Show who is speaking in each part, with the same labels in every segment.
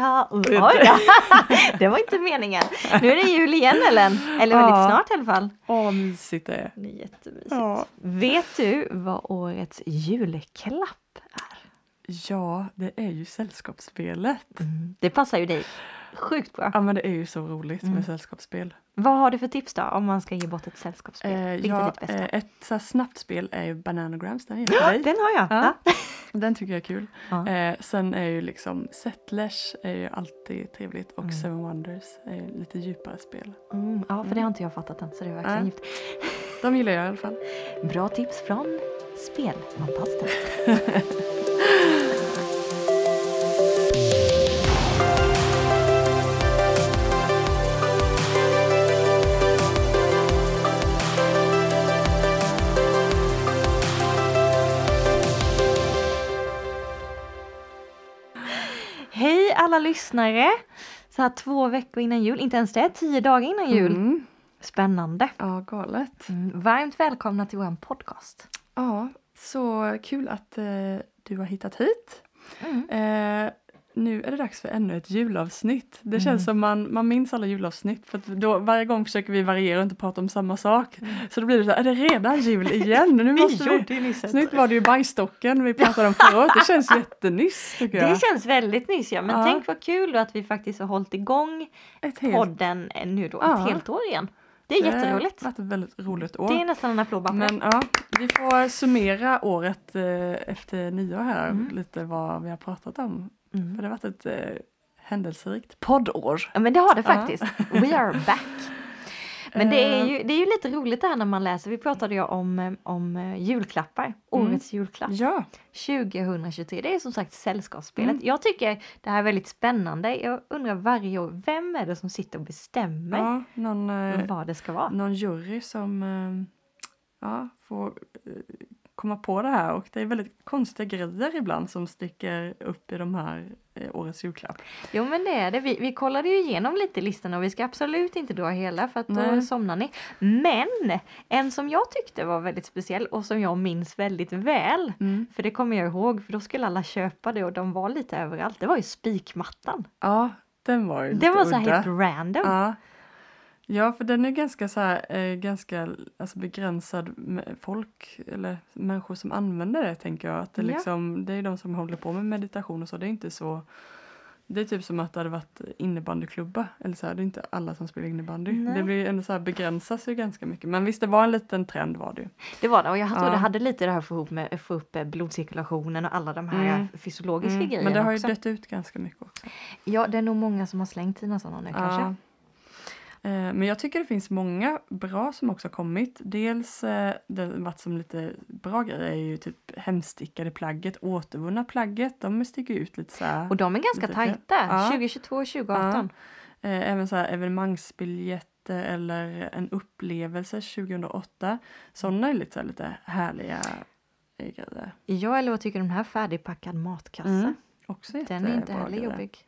Speaker 1: ha... Oj då. Det var inte meningen. Nu är det jul igen Ellen. Eller väldigt
Speaker 2: Ja.
Speaker 1: snart i alla fall.
Speaker 2: Åh, mysigt det är.
Speaker 1: Jättemysigt.
Speaker 2: Ja.
Speaker 1: Vet du vad årets julklapp?
Speaker 2: Ja, det är ju sällskapsspelet.
Speaker 1: Det passar ju dig sjukt bra.
Speaker 2: Ja, men det är ju så roligt
Speaker 1: Mm.
Speaker 2: med sällskapsspel.
Speaker 1: Vad har du för tips då om man ska ge bort ett sällskapsspel?
Speaker 2: Eh,
Speaker 1: Vilket är
Speaker 2: ja,
Speaker 1: ditt bästa?
Speaker 2: eh, ett så snabbt spel är ju Bananagrams, den till dig.
Speaker 1: Den har jag.
Speaker 2: Ja.
Speaker 1: Ja.
Speaker 2: Den tycker jag är kul.
Speaker 1: Ja.
Speaker 2: Eh, sen är ju liksom Settlers är ju alltid trevligt och
Speaker 1: Mm.
Speaker 2: Seven Wonders är ju lite djupare spel.
Speaker 1: Mm, ja, för det har inte jag fattat än så det är verkligen djupt.
Speaker 2: De gillar jag i alla fall.
Speaker 1: Bra tips från Spelfantasten. alla lyssnare! Så här två veckor innan jul, inte ens det, tio dagar innan jul.
Speaker 2: Mm.
Speaker 1: Spännande!
Speaker 2: Ja, galet.
Speaker 1: Mm, varmt välkomna till vår podcast.
Speaker 2: Ja, så kul att eh, du har hittat hit.
Speaker 1: Mm.
Speaker 2: Eh, nu är det dags för ännu ett julavsnitt. Det känns
Speaker 1: Mm.
Speaker 2: som man, man minns alla julavsnitt för då, varje gång försöker vi variera och inte prata om samma sak.
Speaker 1: Mm.
Speaker 2: Så då blir det så här, är det redan jul igen? Nu måste vi...
Speaker 1: ju nyss
Speaker 2: nu var det ju bajsstocken vi pratade om året. Det känns jättenyss tycker jag.
Speaker 1: Det känns väldigt nyss ja, men
Speaker 2: Ja.
Speaker 1: tänk vad kul då att vi faktiskt har hållit igång
Speaker 2: ett helt,
Speaker 1: podden eh, nu då
Speaker 2: Ja.
Speaker 1: ett helt år igen. Det är jätteroligt.
Speaker 2: Det har varit ett väldigt roligt år.
Speaker 1: Det är nästan en applåd
Speaker 2: Men ja, vi får summera året eh, efter nyår här,
Speaker 1: Mm.
Speaker 2: lite vad vi har pratat om.
Speaker 1: Det. Mm.
Speaker 2: För det har varit ett eh, händelserikt poddår.
Speaker 1: Ja men det har det
Speaker 2: Ja.
Speaker 1: faktiskt. We are back. Men det är,
Speaker 2: Eh,
Speaker 1: ju, det är ju lite roligt det här när man läser. Vi pratade ju om, eh, om eh, julklappar. Årets julklapp.
Speaker 2: Ja,
Speaker 1: 2023. Det är som sagt sällskapsspelet.
Speaker 2: Mm.
Speaker 1: Jag tycker det här är väldigt spännande. Jag undrar varje år, vem är det som sitter och bestämmer
Speaker 2: ja någon, eh,
Speaker 1: vad det ska vara?
Speaker 2: någon jury som eh, ja, får eh, komma på det här och det är väldigt konstiga grejer ibland som sticker upp i de här eh, årets julklapp.
Speaker 1: Jo men det är det. Vi, vi kollade ju igenom lite listorna och vi ska absolut inte dra hela för att då
Speaker 2: Nej.
Speaker 1: somnar ni. Men en som jag tyckte var väldigt speciell och som jag minns väldigt väl.
Speaker 2: Mm.
Speaker 1: För det kommer jag ihåg för då skulle alla köpa det och de var lite överallt. Det var ju spikmattan.
Speaker 2: Ja, den var ju lite
Speaker 1: Den var så här helt random.
Speaker 2: Ja. Ja, för den är ganska så här, eh, ganska alltså begränsad folk eller människor som använder det tänker jag. Att det,
Speaker 1: Ja.
Speaker 2: liksom, det är de som håller på med meditation och så. Det är inte så det är typ som att det hade varit innebandyklubba. Eller så här, det är inte alla som spelar innebandy.
Speaker 1: Nej.
Speaker 2: Det blir ändå så här begränsas ju ganska mycket. Men visst, det var en liten trend var det ju.
Speaker 1: Det var det och jag tror
Speaker 2: Ja.
Speaker 1: det hade lite det här för att få, med, få upp eh, blodcirkulationen och alla de här
Speaker 2: Mm.
Speaker 1: fysiologiska
Speaker 2: Mm,
Speaker 1: grejerna
Speaker 2: Men det har ju
Speaker 1: också.
Speaker 2: dött ut ganska mycket också.
Speaker 1: Ja det är nog många som har slängt sina sådana nu kanske.
Speaker 2: Ja. Eh, Men jag tycker det finns många bra som också har kommit. Dels eh, det varit som lite bra grejer är ju typ hemstickade plagget, återvunna plagget. De sticker ut lite så här.
Speaker 1: Och de är ganska
Speaker 2: Lite-
Speaker 1: tajta.
Speaker 2: ja.
Speaker 1: 2022 och 2018.
Speaker 2: Eh, Även så här evenemangsbiljetter eller en upplevelse 2008. Sådana är lite, så här, lite härliga eh, grejer.
Speaker 1: Ja, eller vad tycker du om den här färdigpackad matkasse?
Speaker 2: Mm, Också
Speaker 1: Den är inte heller
Speaker 2: grejer.
Speaker 1: jobbig.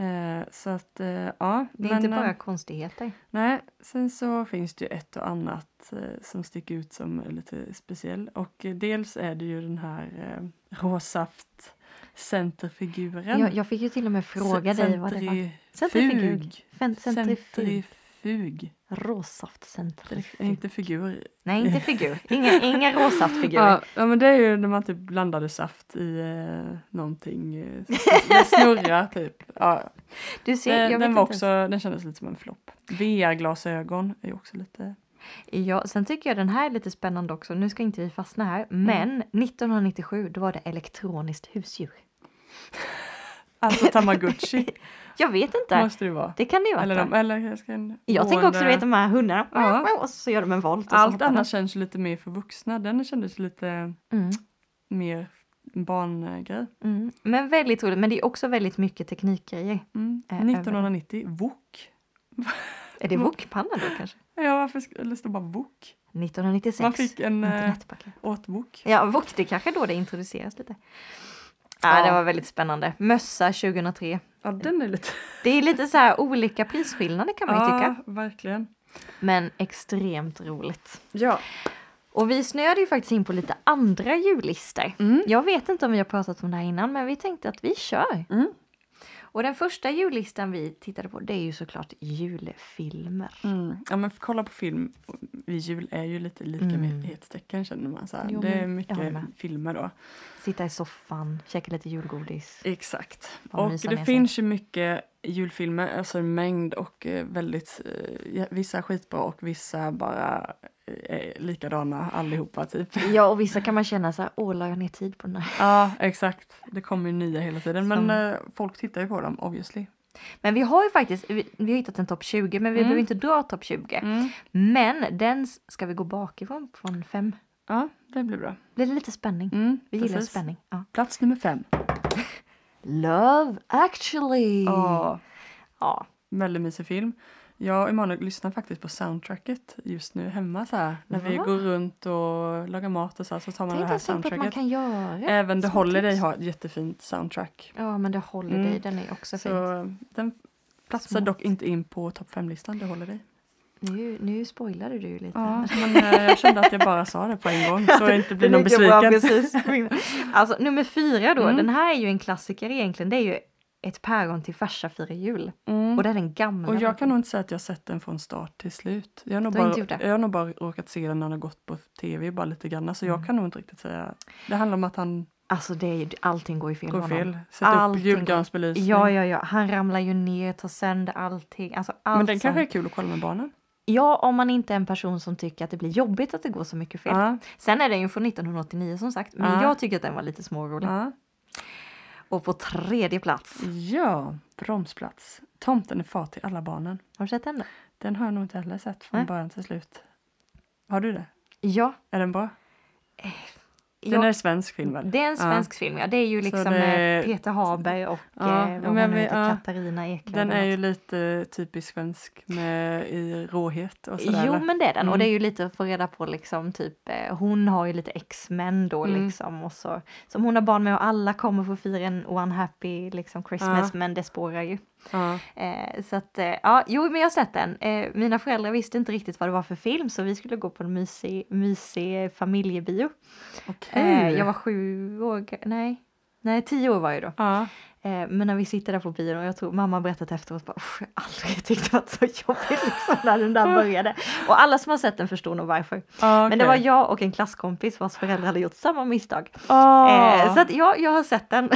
Speaker 2: Eh, Så att eh, ja.
Speaker 1: Det är
Speaker 2: men,
Speaker 1: inte bara
Speaker 2: eh,
Speaker 1: konstigheter.
Speaker 2: Nej, sen så finns det ju ett och annat eh, som sticker ut som lite speciell. Och eh, dels är det ju den här eh, råsaft centerfiguren.
Speaker 1: Jag, jag fick ju till och med fråga dig vad det var. Centrifug. Centrifug.
Speaker 2: Centrifug.
Speaker 1: Råsaft
Speaker 2: Det
Speaker 1: centrifug.
Speaker 2: är inte figur.
Speaker 1: Nej, inte figur. Inga, inga råsaftfigurer.
Speaker 2: Ja, ja, men det är ju när man typ blandade saft i eh, någonting. Eh, det snurrar typ. Ja,
Speaker 1: Du ser,
Speaker 2: den,
Speaker 1: jag
Speaker 2: den, var
Speaker 1: inte.
Speaker 2: också, den kändes lite som en flopp. VR-glasögon är ju också lite...
Speaker 1: Ja, sen tycker jag den här är lite spännande också. Nu ska inte vi fastna här.
Speaker 2: Mm.
Speaker 1: Men 1997 då var det elektroniskt husdjur.
Speaker 2: Alltså tamagotchi.
Speaker 1: Jag vet inte.
Speaker 2: Måste det vara.
Speaker 1: Det kan det ju vara.
Speaker 2: Eller, de, eller jag ska en
Speaker 1: Jag tänker också du vet de här hundarna.
Speaker 2: Ja.
Speaker 1: Och så gör de en volt.
Speaker 2: Allt annat känns lite mer för vuxna. Den kändes lite
Speaker 1: Mm.
Speaker 2: mer barngrej.
Speaker 1: Mm. Men väldigt roligt. Men det är också väldigt mycket teknikgrejer.
Speaker 2: Mm.
Speaker 1: Äh,
Speaker 2: 1990, Wok.
Speaker 1: Är det wokpanna då kanske?
Speaker 2: Ja, varför eller står bara Wok?
Speaker 1: 1996.
Speaker 2: Man fick en eh, åt Wok.
Speaker 1: Ja, wok det kanske då det introduceras lite. Ja,
Speaker 2: Ja.
Speaker 1: det var väldigt spännande. Mössa 2003.
Speaker 2: Ja, den är lite...
Speaker 1: Det är lite så här olika prisskillnader kan man ju tycka.
Speaker 2: Ja, verkligen.
Speaker 1: Men extremt roligt.
Speaker 2: Ja.
Speaker 1: Och vi snöade ju faktiskt in på lite andra jullistor.
Speaker 2: Mm.
Speaker 1: Jag vet inte om vi har pratat om det här innan men vi tänkte att vi kör.
Speaker 2: Mm.
Speaker 1: Och den första jullistan vi tittade på det är ju såklart julfilmer.
Speaker 2: Mm. Ja men kolla på film vid jul är ju lite lika med
Speaker 1: Mm.
Speaker 2: känner man. Så.
Speaker 1: Jo,
Speaker 2: det är mycket filmer då.
Speaker 1: Sitta i soffan, käka lite julgodis.
Speaker 2: Exakt. Och det finns ju mycket julfilmer, alltså en mängd och eh, väldigt, eh, vissa är skitbra och vissa bara eh, likadana allihopa typ.
Speaker 1: Ja, och vissa kan man känna så här, åh, la jag ner tid på den här?
Speaker 2: Ja exakt, det kommer ju nya hela tiden men
Speaker 1: Som-
Speaker 2: eh, folk tittar ju på dem obviously.
Speaker 1: Men vi har ju faktiskt, vi, vi har hittat en topp 20, men vi
Speaker 2: Mm.
Speaker 1: behöver inte dra topp 20.
Speaker 2: Mm.
Speaker 1: Men den ska vi gå bakifrån, från fem.
Speaker 2: Ja, det blir bra.
Speaker 1: Blir det lite spänning?
Speaker 2: Mm,
Speaker 1: Vi gillar
Speaker 2: precis.
Speaker 1: spänning. Ja.
Speaker 2: Plats nummer fem.
Speaker 1: Love actually!
Speaker 2: Ja,
Speaker 1: Ja.
Speaker 2: väldigt mysig film. Jag och Emanuel lyssnar faktiskt på soundtracket just nu hemma så här. När vi går runt och lagar mat och så, här, så tar man
Speaker 1: Tänk
Speaker 2: det här
Speaker 1: att man
Speaker 2: soundtracket.
Speaker 1: kan göra.
Speaker 2: Även The Holiday har ett jättefint soundtrack.
Speaker 1: Ja, men håller dig.
Speaker 2: Mm.
Speaker 1: Den är också fin.
Speaker 2: Den platsar dock inte in på topp fem-listan, det håller dig.
Speaker 1: Nu, nu spoilade du lite.
Speaker 2: Ja, men eh, jag kände att jag bara sa det på en gång så jag inte blir någon besviken.
Speaker 1: Alltså nummer fyra då,
Speaker 2: Mm.
Speaker 1: den här är ju en klassiker egentligen. Det är ju ett päron till farsa firar jul.
Speaker 2: Mm.
Speaker 1: Och det är den gamla.
Speaker 2: Och jag kan nog inte säga att jag sett den från start till slut. Jag har nog, bara, jag har nog bara råkat se den när den har gått på tv bara lite grann. Så jag
Speaker 1: Mm.
Speaker 2: kan nog inte riktigt säga. Det handlar om att han
Speaker 1: Alltså det är ju, allting går ju fel
Speaker 2: går fel. Sätter upp
Speaker 1: Allting
Speaker 2: julgransbelysning.
Speaker 1: Ja, ja, ja. Han ramlar ju ner, tar sönder allting. Alltså allt
Speaker 2: Men den
Speaker 1: som...
Speaker 2: kanske är kul att kolla med barnen.
Speaker 1: Ja, om man inte är en person som tycker att det blir jobbigt att det går så mycket fel.
Speaker 2: Ja,
Speaker 1: Sen är den ju från 1989 som sagt, men
Speaker 2: Ja.
Speaker 1: jag tycker att den var lite smårolig.
Speaker 2: ja.
Speaker 1: Och på tredje plats,
Speaker 2: ja, bromsplats. Tomten är far till alla barnen.
Speaker 1: har du sett den då?
Speaker 2: Den har jag nog inte heller sett från
Speaker 1: Nej.
Speaker 2: början till slut. Har du det?
Speaker 1: Ja.
Speaker 2: Är den bra? Den
Speaker 1: ja.
Speaker 2: är svensk film väl?
Speaker 1: Det är en svensk film, ja. Det är ju liksom
Speaker 2: det-
Speaker 1: med Peter Haber och
Speaker 2: Ja,
Speaker 1: eh,
Speaker 2: ja,
Speaker 1: vad
Speaker 2: men
Speaker 1: heter,
Speaker 2: ja.
Speaker 1: Katarina Eklöf.
Speaker 2: Den är ju lite typiskt svensk med i råhet och sådär.
Speaker 1: Jo men det är den och
Speaker 2: Mm.
Speaker 1: det är ju lite att få reda på liksom typ eh, hon har ju lite X-Men då
Speaker 2: Mm.
Speaker 1: liksom och så som hon har barn med och alla kommer få fira en one happy liksom Christmas
Speaker 2: Ja.
Speaker 1: men det spårar ju.
Speaker 2: Ja.
Speaker 1: Eh, så att eh, ja, jo men jag har sett den. Eh, mina föräldrar visste inte riktigt vad det var för film så vi skulle gå på en mysig, mysig familjebio. Eh, jag var sju år, nej, nej tio år var jag då.
Speaker 2: Ja.
Speaker 1: Eh, men när vi sitter där på bion och jag tror mamma berättat efteråt bara "Usch, jag har aldrig tyckt det varit så jobbigt liksom när den där började. Och alla som har sett den förstår nog varför.
Speaker 2: Ja,
Speaker 1: Men det var jag och en klasskompis vars föräldrar hade gjort samma misstag.
Speaker 2: Ah,
Speaker 1: Eh, så att ja, jag har sett den.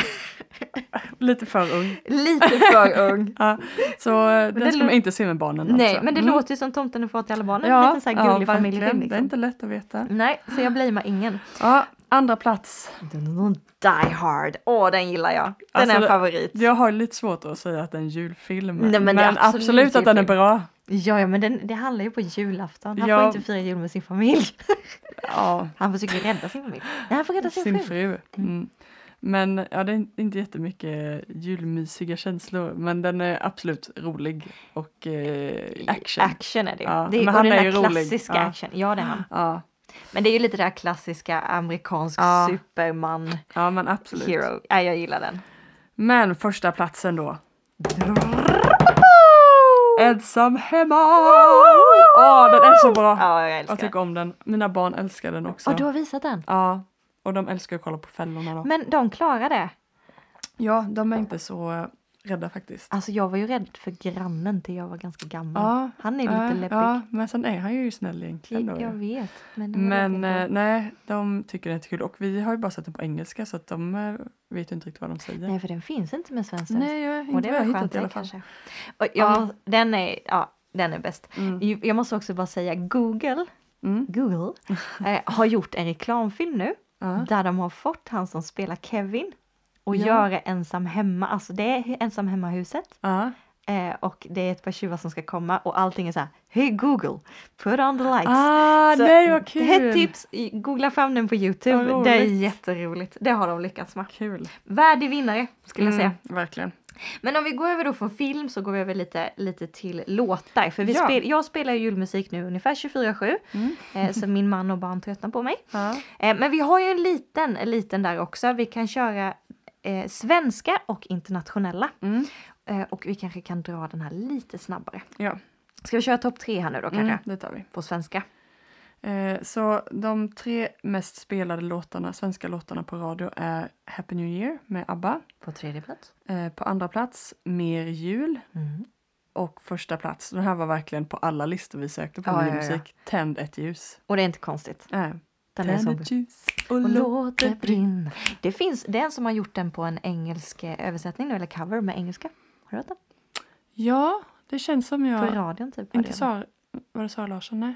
Speaker 2: Lite för ung.
Speaker 1: Lite för ung.
Speaker 2: Ja, så eh, den
Speaker 1: det
Speaker 2: ska man inte se med barnen
Speaker 1: Nej,
Speaker 2: alltså.
Speaker 1: men det
Speaker 2: Mm.
Speaker 1: låter ju som Tomten är far till alla barnen.
Speaker 2: ja,
Speaker 1: en liten så här
Speaker 2: ja,
Speaker 1: gullig familjefilm.
Speaker 2: verkligen. Det är
Speaker 1: Liksom.
Speaker 2: inte lätt att veta.
Speaker 1: Nej, så jag blamear ingen.
Speaker 2: Ja, andra plats.
Speaker 1: Die Hard, åh den gillar jag. Den
Speaker 2: Alltså,
Speaker 1: är en favorit.
Speaker 2: Jag har lite svårt att säga att det är en julfilm.
Speaker 1: Nej, men
Speaker 2: men
Speaker 1: absolut
Speaker 2: absolut, att den är bra.
Speaker 1: Ja, ja men den, det handlar ju på julafton. Han
Speaker 2: Ja.
Speaker 1: får inte fira jul med sin familj.
Speaker 2: Ja,
Speaker 1: Han försöker rädda sin familj. Nej, han får rädda sin,
Speaker 2: sin
Speaker 1: fru.
Speaker 2: Mm. Men ja, det är inte jättemycket julmysiga känslor. Men den är absolut rolig och eh, action.
Speaker 1: Action är det.
Speaker 2: Ja,
Speaker 1: det är,
Speaker 2: men han
Speaker 1: den
Speaker 2: är ju rolig.
Speaker 1: klassiska
Speaker 2: Ja.
Speaker 1: action. Ja, det är han.
Speaker 2: Ja,
Speaker 1: Men det är ju lite det där klassiska amerikansk
Speaker 2: Ja.
Speaker 1: superman
Speaker 2: ja, men absolut.
Speaker 1: hero. Ja, jag gillar den.
Speaker 2: Men första platsen då. Ensam hemma! Åh, den är så bra!
Speaker 1: Ja, jag
Speaker 2: Jag tycker om den. Mina barn älskar den också.
Speaker 1: Ja, du har visat den.
Speaker 2: Ja, och de älskar att kolla på fällorna då.
Speaker 1: Men de klarar det.
Speaker 2: Ja, de är inte så eh, rädda faktiskt.
Speaker 1: Alltså jag var ju rädd för grannen till jag var ganska gammal.
Speaker 2: Ja,
Speaker 1: Han är
Speaker 2: ja,
Speaker 1: lite läbbig.
Speaker 2: Ja, men sen är han ju snäll egentligen då.
Speaker 1: jag vet. Men, det
Speaker 2: Men eh, nej, de tycker det är kul. Och vi har ju bara sett den på engelska så att de eh, vet ju inte riktigt vad de säger.
Speaker 1: Nej, för den finns inte med svenskt.
Speaker 2: Nej, jag,
Speaker 1: Och
Speaker 2: inte
Speaker 1: det
Speaker 2: vad jag
Speaker 1: var skönt
Speaker 2: i alla
Speaker 1: det
Speaker 2: fall.
Speaker 1: kanske. Och ja, den är, ja, den är bäst.
Speaker 2: Mm.
Speaker 1: Jag måste också bara säga Google,
Speaker 2: Mm.
Speaker 1: Google eh, har gjort en reklamfilm nu där de har fått han som spelar Kevin och
Speaker 2: Ja.
Speaker 1: göra ensam hemma. Alltså det är ensam hemma huset
Speaker 2: Ja.
Speaker 1: eh, och det är ett par tjuvar som ska komma och allting är så här. Hej Google, put on the lights.
Speaker 2: Ah,
Speaker 1: Så
Speaker 2: nej vad kul!
Speaker 1: Det är ett tips, googla fram den på Youtube. Det är
Speaker 2: roligt.
Speaker 1: jätteroligt. Det har de lyckats med.
Speaker 2: Kul.
Speaker 1: Värdig vinnare skulle jag säga.
Speaker 2: Mm, verkligen.
Speaker 1: Men om vi går över då från film så går vi över lite, lite till låtar. För vi
Speaker 2: Ja.
Speaker 1: spel, jag spelar ju julmusik nu ungefär 24-7.
Speaker 2: Mm.
Speaker 1: Eh, så min man och barn tröttnar på mig.
Speaker 2: Ja.
Speaker 1: Eh, men vi har ju en liten, en liten där också. Vi kan köra eh, svenska och internationella.
Speaker 2: Mm.
Speaker 1: Eh, och vi kanske kan dra den här lite snabbare.
Speaker 2: Ja.
Speaker 1: Ska vi köra topp tre här nu då kanske?
Speaker 2: Mm, det tar vi.
Speaker 1: På svenska.
Speaker 2: Eh, så de tre mest spelade låtarna, svenska låtarna på radio är Happy New Year med ABBA.
Speaker 1: På tredje plats.
Speaker 2: Eh, på andra plats Mer jul.
Speaker 1: Mm.
Speaker 2: Och första plats, den här var verkligen på alla listor vi sökte på
Speaker 1: Ja,
Speaker 2: med
Speaker 1: ja, ja.
Speaker 2: musik. Tänd ett ljus.
Speaker 1: Och det är inte konstigt.
Speaker 2: Äh.
Speaker 1: Den är så
Speaker 2: ljus och,
Speaker 1: och
Speaker 2: låt det
Speaker 1: brinna. Det finns det är en som har gjort den på en engelsk eh, översättning nu, eller cover med engelska. Har du hört den?
Speaker 2: Ja, det känns som
Speaker 1: På
Speaker 2: jag...
Speaker 1: radion typ.
Speaker 2: Inte
Speaker 1: det.
Speaker 2: Sara, var det Sara Larsson? Nej.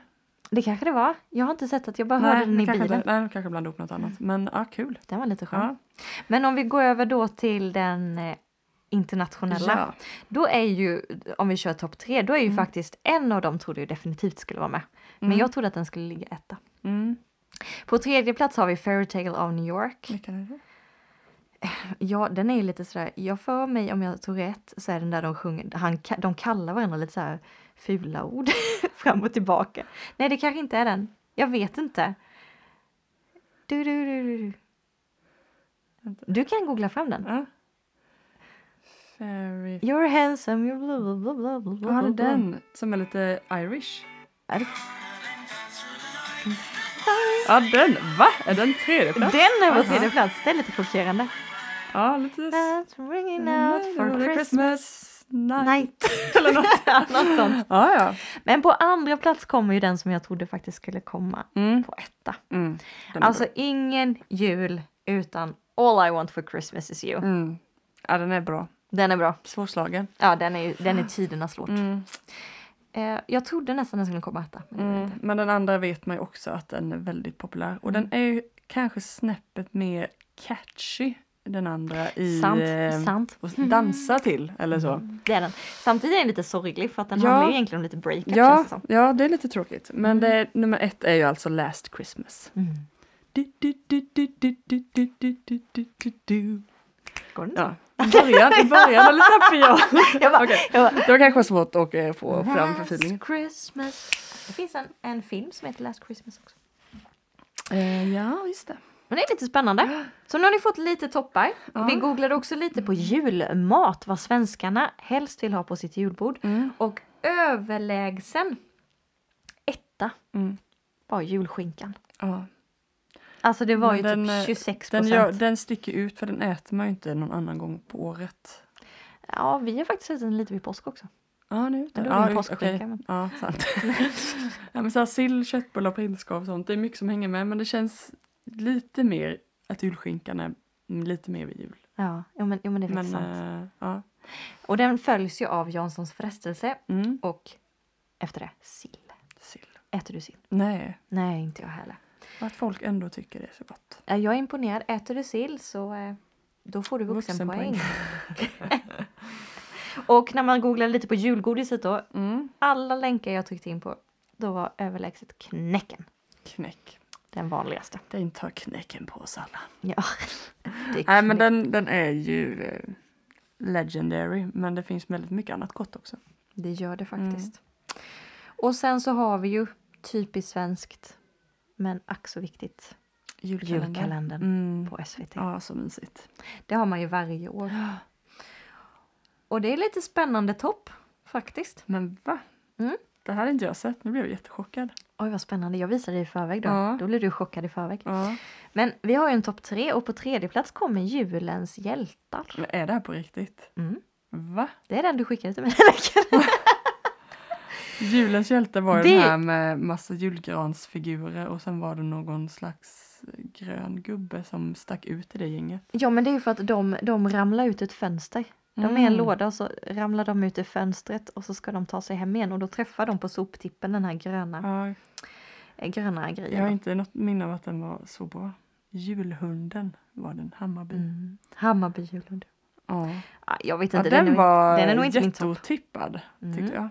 Speaker 1: Det kanske det var. Jag har inte sett att jag bara hörde den i
Speaker 2: kanske,
Speaker 1: bilen.
Speaker 2: nej, kanske blandade ihop något annat. Men ja, kul.
Speaker 1: Den var lite skön.
Speaker 2: Ja.
Speaker 1: Men om vi går över då till den eh, internationella.
Speaker 2: Ja.
Speaker 1: Då är ju, om vi kör topp tre, då är ju
Speaker 2: Mm.
Speaker 1: faktiskt en av dem trodde jag definitivt skulle vara med. Men
Speaker 2: Mm.
Speaker 1: jag trodde att den skulle ligga etta.
Speaker 2: Mm.
Speaker 1: På tredje plats har vi Fairytale of New York.
Speaker 2: Vilken är det?
Speaker 1: Ja, den är ju lite sådär, jag för mig om jag tog rätt så är den där de sjunger, han, de kallar varandra lite så fula ord fram och tillbaka. Nej, det kanske inte är den. Jag vet inte. Du, du, du, du, du. Kan googla fram den.
Speaker 2: Ja. Fairy...
Speaker 1: You're handsome, you're bla bla bla bla bla bla.
Speaker 2: Ja, den som är lite Irish.
Speaker 1: Är det-
Speaker 2: Ja, den! Va? Är den tredje plats?
Speaker 1: Den är på tredje plats, det är lite chockerande.
Speaker 2: Ja, lite...
Speaker 1: That's ringing out for Christmas
Speaker 2: night.
Speaker 1: night.
Speaker 2: Eller något.
Speaker 1: Något sånt.
Speaker 2: Ja, ja.
Speaker 1: Men på andra plats kommer ju den som jag trodde faktiskt skulle komma
Speaker 2: Mm.
Speaker 1: på etta.
Speaker 2: Mm.
Speaker 1: Alltså
Speaker 2: bra.
Speaker 1: ingen jul utan All I want for Christmas is you.
Speaker 2: Mm. Ja, den är bra.
Speaker 1: Den är bra.
Speaker 2: Svårslagen.
Speaker 1: Ja, den är, den är tidernas låt. Eh, jag trodde nästan den skulle komma etta. Men,
Speaker 2: mm, men, den andra vet man ju också att den är väldigt populär. Och
Speaker 1: mm.
Speaker 2: den är ju kanske snäppet mer catchy den andra i...
Speaker 1: Sant,
Speaker 2: eh,
Speaker 1: sant.
Speaker 2: Och dansa till eller så.
Speaker 1: Mm, det är den. Samtidigt är den lite sorglig för att den
Speaker 2: ja.
Speaker 1: handlar egentligen om lite breakup
Speaker 2: ja,
Speaker 1: det.
Speaker 2: Ja, det är lite tråkigt. Men
Speaker 1: mm.
Speaker 2: det, nummer ett är ju alltså Last Christmas.
Speaker 1: Går den?
Speaker 2: Ja, i början, i början är lite piano.
Speaker 1: Jag bara,
Speaker 2: Okej,
Speaker 1: jag bara,
Speaker 2: Det var kanske svårt att eh, få fram
Speaker 1: Last
Speaker 2: förfilningen.
Speaker 1: Christmas. Det finns en, en film som heter Last Christmas också.
Speaker 2: Eh, ja, just det.
Speaker 1: Men det är lite spännande. Så nu har ni fått lite toppar.
Speaker 2: Ja.
Speaker 1: Vi googlade också lite på julmat, vad svenskarna helst vill ha på sitt julbord.
Speaker 2: Mm.
Speaker 1: Och överlägsen etta
Speaker 2: Mm.
Speaker 1: var julskinkan.
Speaker 2: Ja.
Speaker 1: Alltså det var
Speaker 2: Men
Speaker 1: ju
Speaker 2: den, eh,
Speaker 1: typ 26
Speaker 2: Den, gör, den sticker ut för den äter man ju inte någon annan gång på året.
Speaker 1: Ja, vi har faktiskt ätit den lite vid påsk också.
Speaker 2: Ja, nu.
Speaker 1: Men är
Speaker 2: ja,
Speaker 1: påskskinka,
Speaker 2: okej.
Speaker 1: men-
Speaker 2: Ja, sant. ja, men så här, sill, köttbullar, prinskorv och sånt. Det är mycket som hänger med. Men det känns lite mer att julskinkan är lite mer vid jul.
Speaker 1: Ja, jo, men, jo, men det är
Speaker 2: Men
Speaker 1: faktiskt sant.
Speaker 2: eh, ja.
Speaker 1: Och den följs ju av Janssons frestelse
Speaker 2: Mm.
Speaker 1: och efter det sill.
Speaker 2: Sill.
Speaker 1: Äter du sill?
Speaker 2: Nej,
Speaker 1: Nej, inte jag heller.
Speaker 2: Att folk ändå tycker det är så gott.
Speaker 1: Jag är imponerad. Äter du sill så eh, då får du vuxenpoäng.
Speaker 2: Vuxenpoäng.
Speaker 1: och när man googlar lite på julgodiset då,
Speaker 2: Mm.
Speaker 1: alla länkar jag tryckte in på, då var överlägset knäcken
Speaker 2: Knäck.
Speaker 1: den vanligaste.
Speaker 2: Den tar knäcken på oss alla.
Speaker 1: Ja,
Speaker 2: Nej men den, den är ju eh, legendary. Men det finns väldigt mycket annat gott också.
Speaker 1: det gör det
Speaker 2: Mm.
Speaker 1: faktiskt. Och sen så har vi ju typiskt svenskt, men ack så viktigt, julkalendern
Speaker 2: Mm.
Speaker 1: på SVT.
Speaker 2: Ja, så mysigt.
Speaker 1: Det har man ju varje år. Och det är lite spännande topp faktiskt.
Speaker 2: Men va?
Speaker 1: Mm.
Speaker 2: Det här hade inte jag sett. Nu blev jag jättechockad.
Speaker 1: Oj vad spännande, jag visade det i förväg då.
Speaker 2: Ja.
Speaker 1: Då blev du chockad i förväg.
Speaker 2: Ja.
Speaker 1: Men vi har ju en topp tre och på tredje plats kommer julens hjältar.
Speaker 2: Men är det här på riktigt?
Speaker 1: Mm.
Speaker 2: Va?
Speaker 1: Det är den du skickade till mig.
Speaker 2: Julens hjälte var
Speaker 1: Det-
Speaker 2: den här med massa julgransfigurer och sen var det någon slags grön gubbe som stack ut i det gänget.
Speaker 1: ja men det är ju för att de, de ramlar ut ett fönster. De är i en
Speaker 2: Mm.
Speaker 1: låda och så ramlar de ut ur fönstret och så ska de ta sig hem igen och då träffar de på soptippen den här gröna,
Speaker 2: Ja,
Speaker 1: eh, gröna
Speaker 2: jag
Speaker 1: grejen.
Speaker 2: har
Speaker 1: då.
Speaker 2: inte något minne av att den var så bra. Julhunden var den, Hammarby.
Speaker 1: Mm. Hammarby julhund.
Speaker 2: Ja.
Speaker 1: Jag vet
Speaker 2: Ja,
Speaker 1: inte,
Speaker 2: den,
Speaker 1: är, nog-
Speaker 2: var
Speaker 1: den är nog inte min topp.
Speaker 2: jätteotippad tyckte
Speaker 1: Mm.
Speaker 2: jag.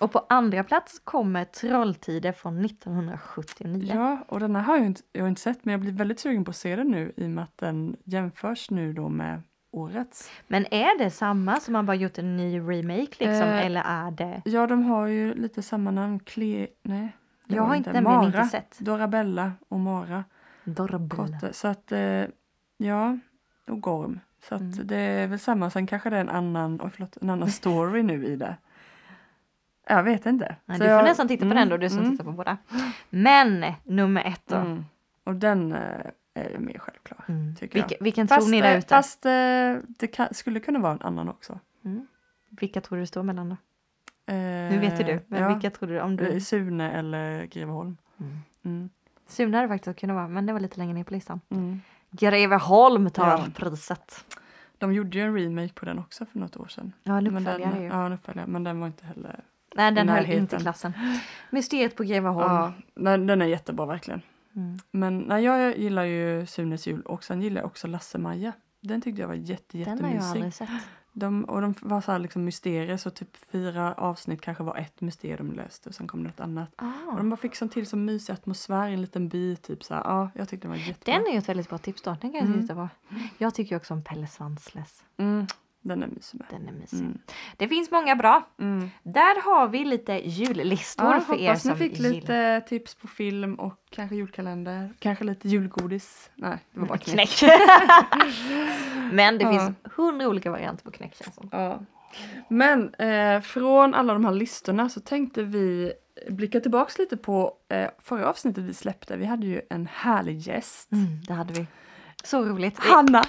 Speaker 1: Och på andra plats kommer Trolltider från 1979.
Speaker 2: Ja, och den här har jag inte, jag har inte sett men jag blir väldigt sugen på att se den nu i och med att den jämförs nu då med årets.
Speaker 1: Men är det samma som man bara gjort en ny remake liksom?
Speaker 2: Eh,
Speaker 1: eller är det?
Speaker 2: Ja, de har ju lite samma namn. Cle... Nej.
Speaker 1: Jag har inte, nämligen inte sett.
Speaker 2: Dorabella och Mara.
Speaker 1: Dorabella.
Speaker 2: Så att, eh, ja, och Gorm. Så att
Speaker 1: Mm.
Speaker 2: det är väl samma. Sen kanske det är en annan, oj förlåt, en annan story nu i det. Jag vet inte. Så
Speaker 1: du får
Speaker 2: jag-
Speaker 1: nästan titta på den då, du som
Speaker 2: mm,
Speaker 1: tittar på båda. Men nummer ett då.
Speaker 2: mm. Och den eh, är ju mer självklar.
Speaker 1: Mm.
Speaker 2: tycker jag.
Speaker 1: Vilka, vilken
Speaker 2: Fast,
Speaker 1: tror ni där
Speaker 2: eh,
Speaker 1: ute?
Speaker 2: fast eh, det kan, skulle kunna vara en annan också.
Speaker 1: Mm. Vilka tror du står mellan då?
Speaker 2: Eh,
Speaker 1: Nu vet ju du, men
Speaker 2: ja,
Speaker 1: vilka tror du om du...
Speaker 2: Sune eller Greveholm.
Speaker 1: Mm.
Speaker 2: Mm.
Speaker 1: Sune hade faktiskt kunnat vara, men det var lite längre ner på listan.
Speaker 2: Mm.
Speaker 1: Greveholm tar
Speaker 2: Ja.
Speaker 1: priset.
Speaker 2: De gjorde ju en remake på den också för något år sedan.
Speaker 1: Ja, en uppföljare
Speaker 2: ja, en uppföljare, men den var inte heller...
Speaker 1: Nej, den höll inte klassen. Mysteriet på Greveholm.
Speaker 2: Ja, den, den är jättebra verkligen.
Speaker 1: Mm.
Speaker 2: Men nej, jag gillar ju Sunes jul och sen gillar jag också Lasse-Maja. Den tyckte jag var jätte,
Speaker 1: Den har jag aldrig
Speaker 2: jättemysig.
Speaker 1: sett.
Speaker 2: De, och de var så här liksom mysterier så typ fyra avsnitt kanske var ett mysterium de löste och sen kom det något annat. Och
Speaker 1: Ah.
Speaker 2: de bara fick sån till som mysig atmosfär i en liten by typ så här. Ja, jag tyckte den var jättebra.
Speaker 1: Den är ju ett väldigt bra tips då. Den kan jag
Speaker 2: Mm.
Speaker 1: titta på. Jag tycker ju också om Pelle Svanslös.
Speaker 2: Mm, den är mysig med.
Speaker 1: Den är mysig.
Speaker 2: Mm.
Speaker 1: Det finns många bra.
Speaker 2: Mm.
Speaker 1: Där har vi lite jullistor
Speaker 2: Ja,
Speaker 1: för er som
Speaker 2: fick
Speaker 1: gillar.
Speaker 2: lite tips på film och kanske julkalender. Kanske lite julgodis. Nej, det var bara knäck.
Speaker 1: knäck. Men det
Speaker 2: Ja.
Speaker 1: finns hundra olika varianter på knäck känns som.
Speaker 2: Ja. Men eh, från alla de här listorna så tänkte vi blicka tillbaks lite på eh, förra avsnittet vi släppte. Vi hade ju en härlig gäst.
Speaker 1: Mm, det hade vi. Så roligt.
Speaker 2: Hanna!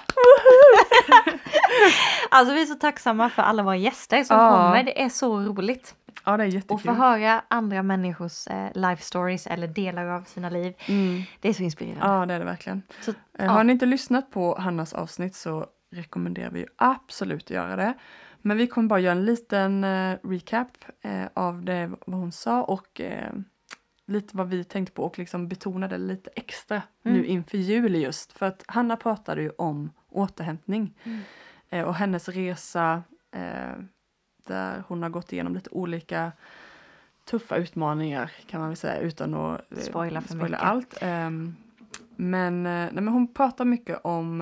Speaker 1: alltså vi är så tacksamma för alla våra gäster som
Speaker 2: Ja.
Speaker 1: kommer. Det är så roligt.
Speaker 2: Ja, det är
Speaker 1: Och
Speaker 2: jättekul.
Speaker 1: få höra andra människors eh, life stories eller delar av sina liv.
Speaker 2: Mm.
Speaker 1: Det är så inspirerande.
Speaker 2: Ja, det är det verkligen.
Speaker 1: Så,
Speaker 2: Eh,
Speaker 1: ja.
Speaker 2: Har ni inte lyssnat på Hannas avsnitt så rekommenderar vi absolut att göra det. Men vi kommer bara göra en liten eh, recap eh, av det vad hon sa och eh, lite vad vi tänkte på och liksom betonade lite extra
Speaker 1: Mm.
Speaker 2: nu inför jul just. För att Hanna pratade ju om återhämtning
Speaker 1: Mm.
Speaker 2: eh, och hennes resa eh, där hon har gått igenom lite olika tuffa utmaningar kan man väl säga utan att eh,
Speaker 1: Spoila för
Speaker 2: spoila allt. Ehm, men, nej, men hon pratar mycket om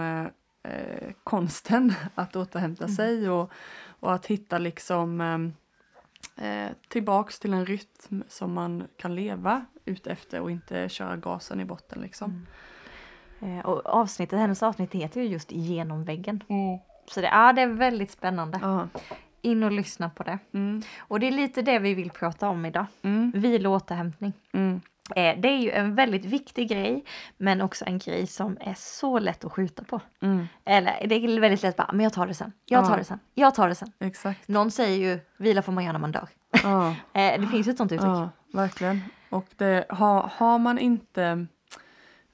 Speaker 2: eh, konsten att återhämta
Speaker 1: Mm.
Speaker 2: sig och, och att hitta liksom eh, tillbaks till en rytm som man kan leva ut efter och inte köra gasen i botten liksom.
Speaker 1: Eh, och avsnittet, hennes avsnitt heter ju just Genom väggen. Så det, ja, det är väldigt spännande.
Speaker 2: Ja.
Speaker 1: In och lyssna på det.
Speaker 2: Mm,
Speaker 1: Och det är lite det vi vill prata om idag.
Speaker 2: mm,
Speaker 1: Vila och återhämtning.
Speaker 2: mm,
Speaker 1: Eh, det är ju en väldigt viktig grej men också en grej som är så lätt att skjuta på.
Speaker 2: mm,
Speaker 1: Eller det är väldigt lätt bara, men jag tar det sen, jag tar
Speaker 2: Ja.
Speaker 1: det sen, jag tar det sen.
Speaker 2: exakt.
Speaker 1: Någon säger ju, vila får man göra när man dör.
Speaker 2: Ja.
Speaker 1: Eh, det finns ju ett sånt uttryck.
Speaker 2: Ja, verkligen. Och det, har, har man inte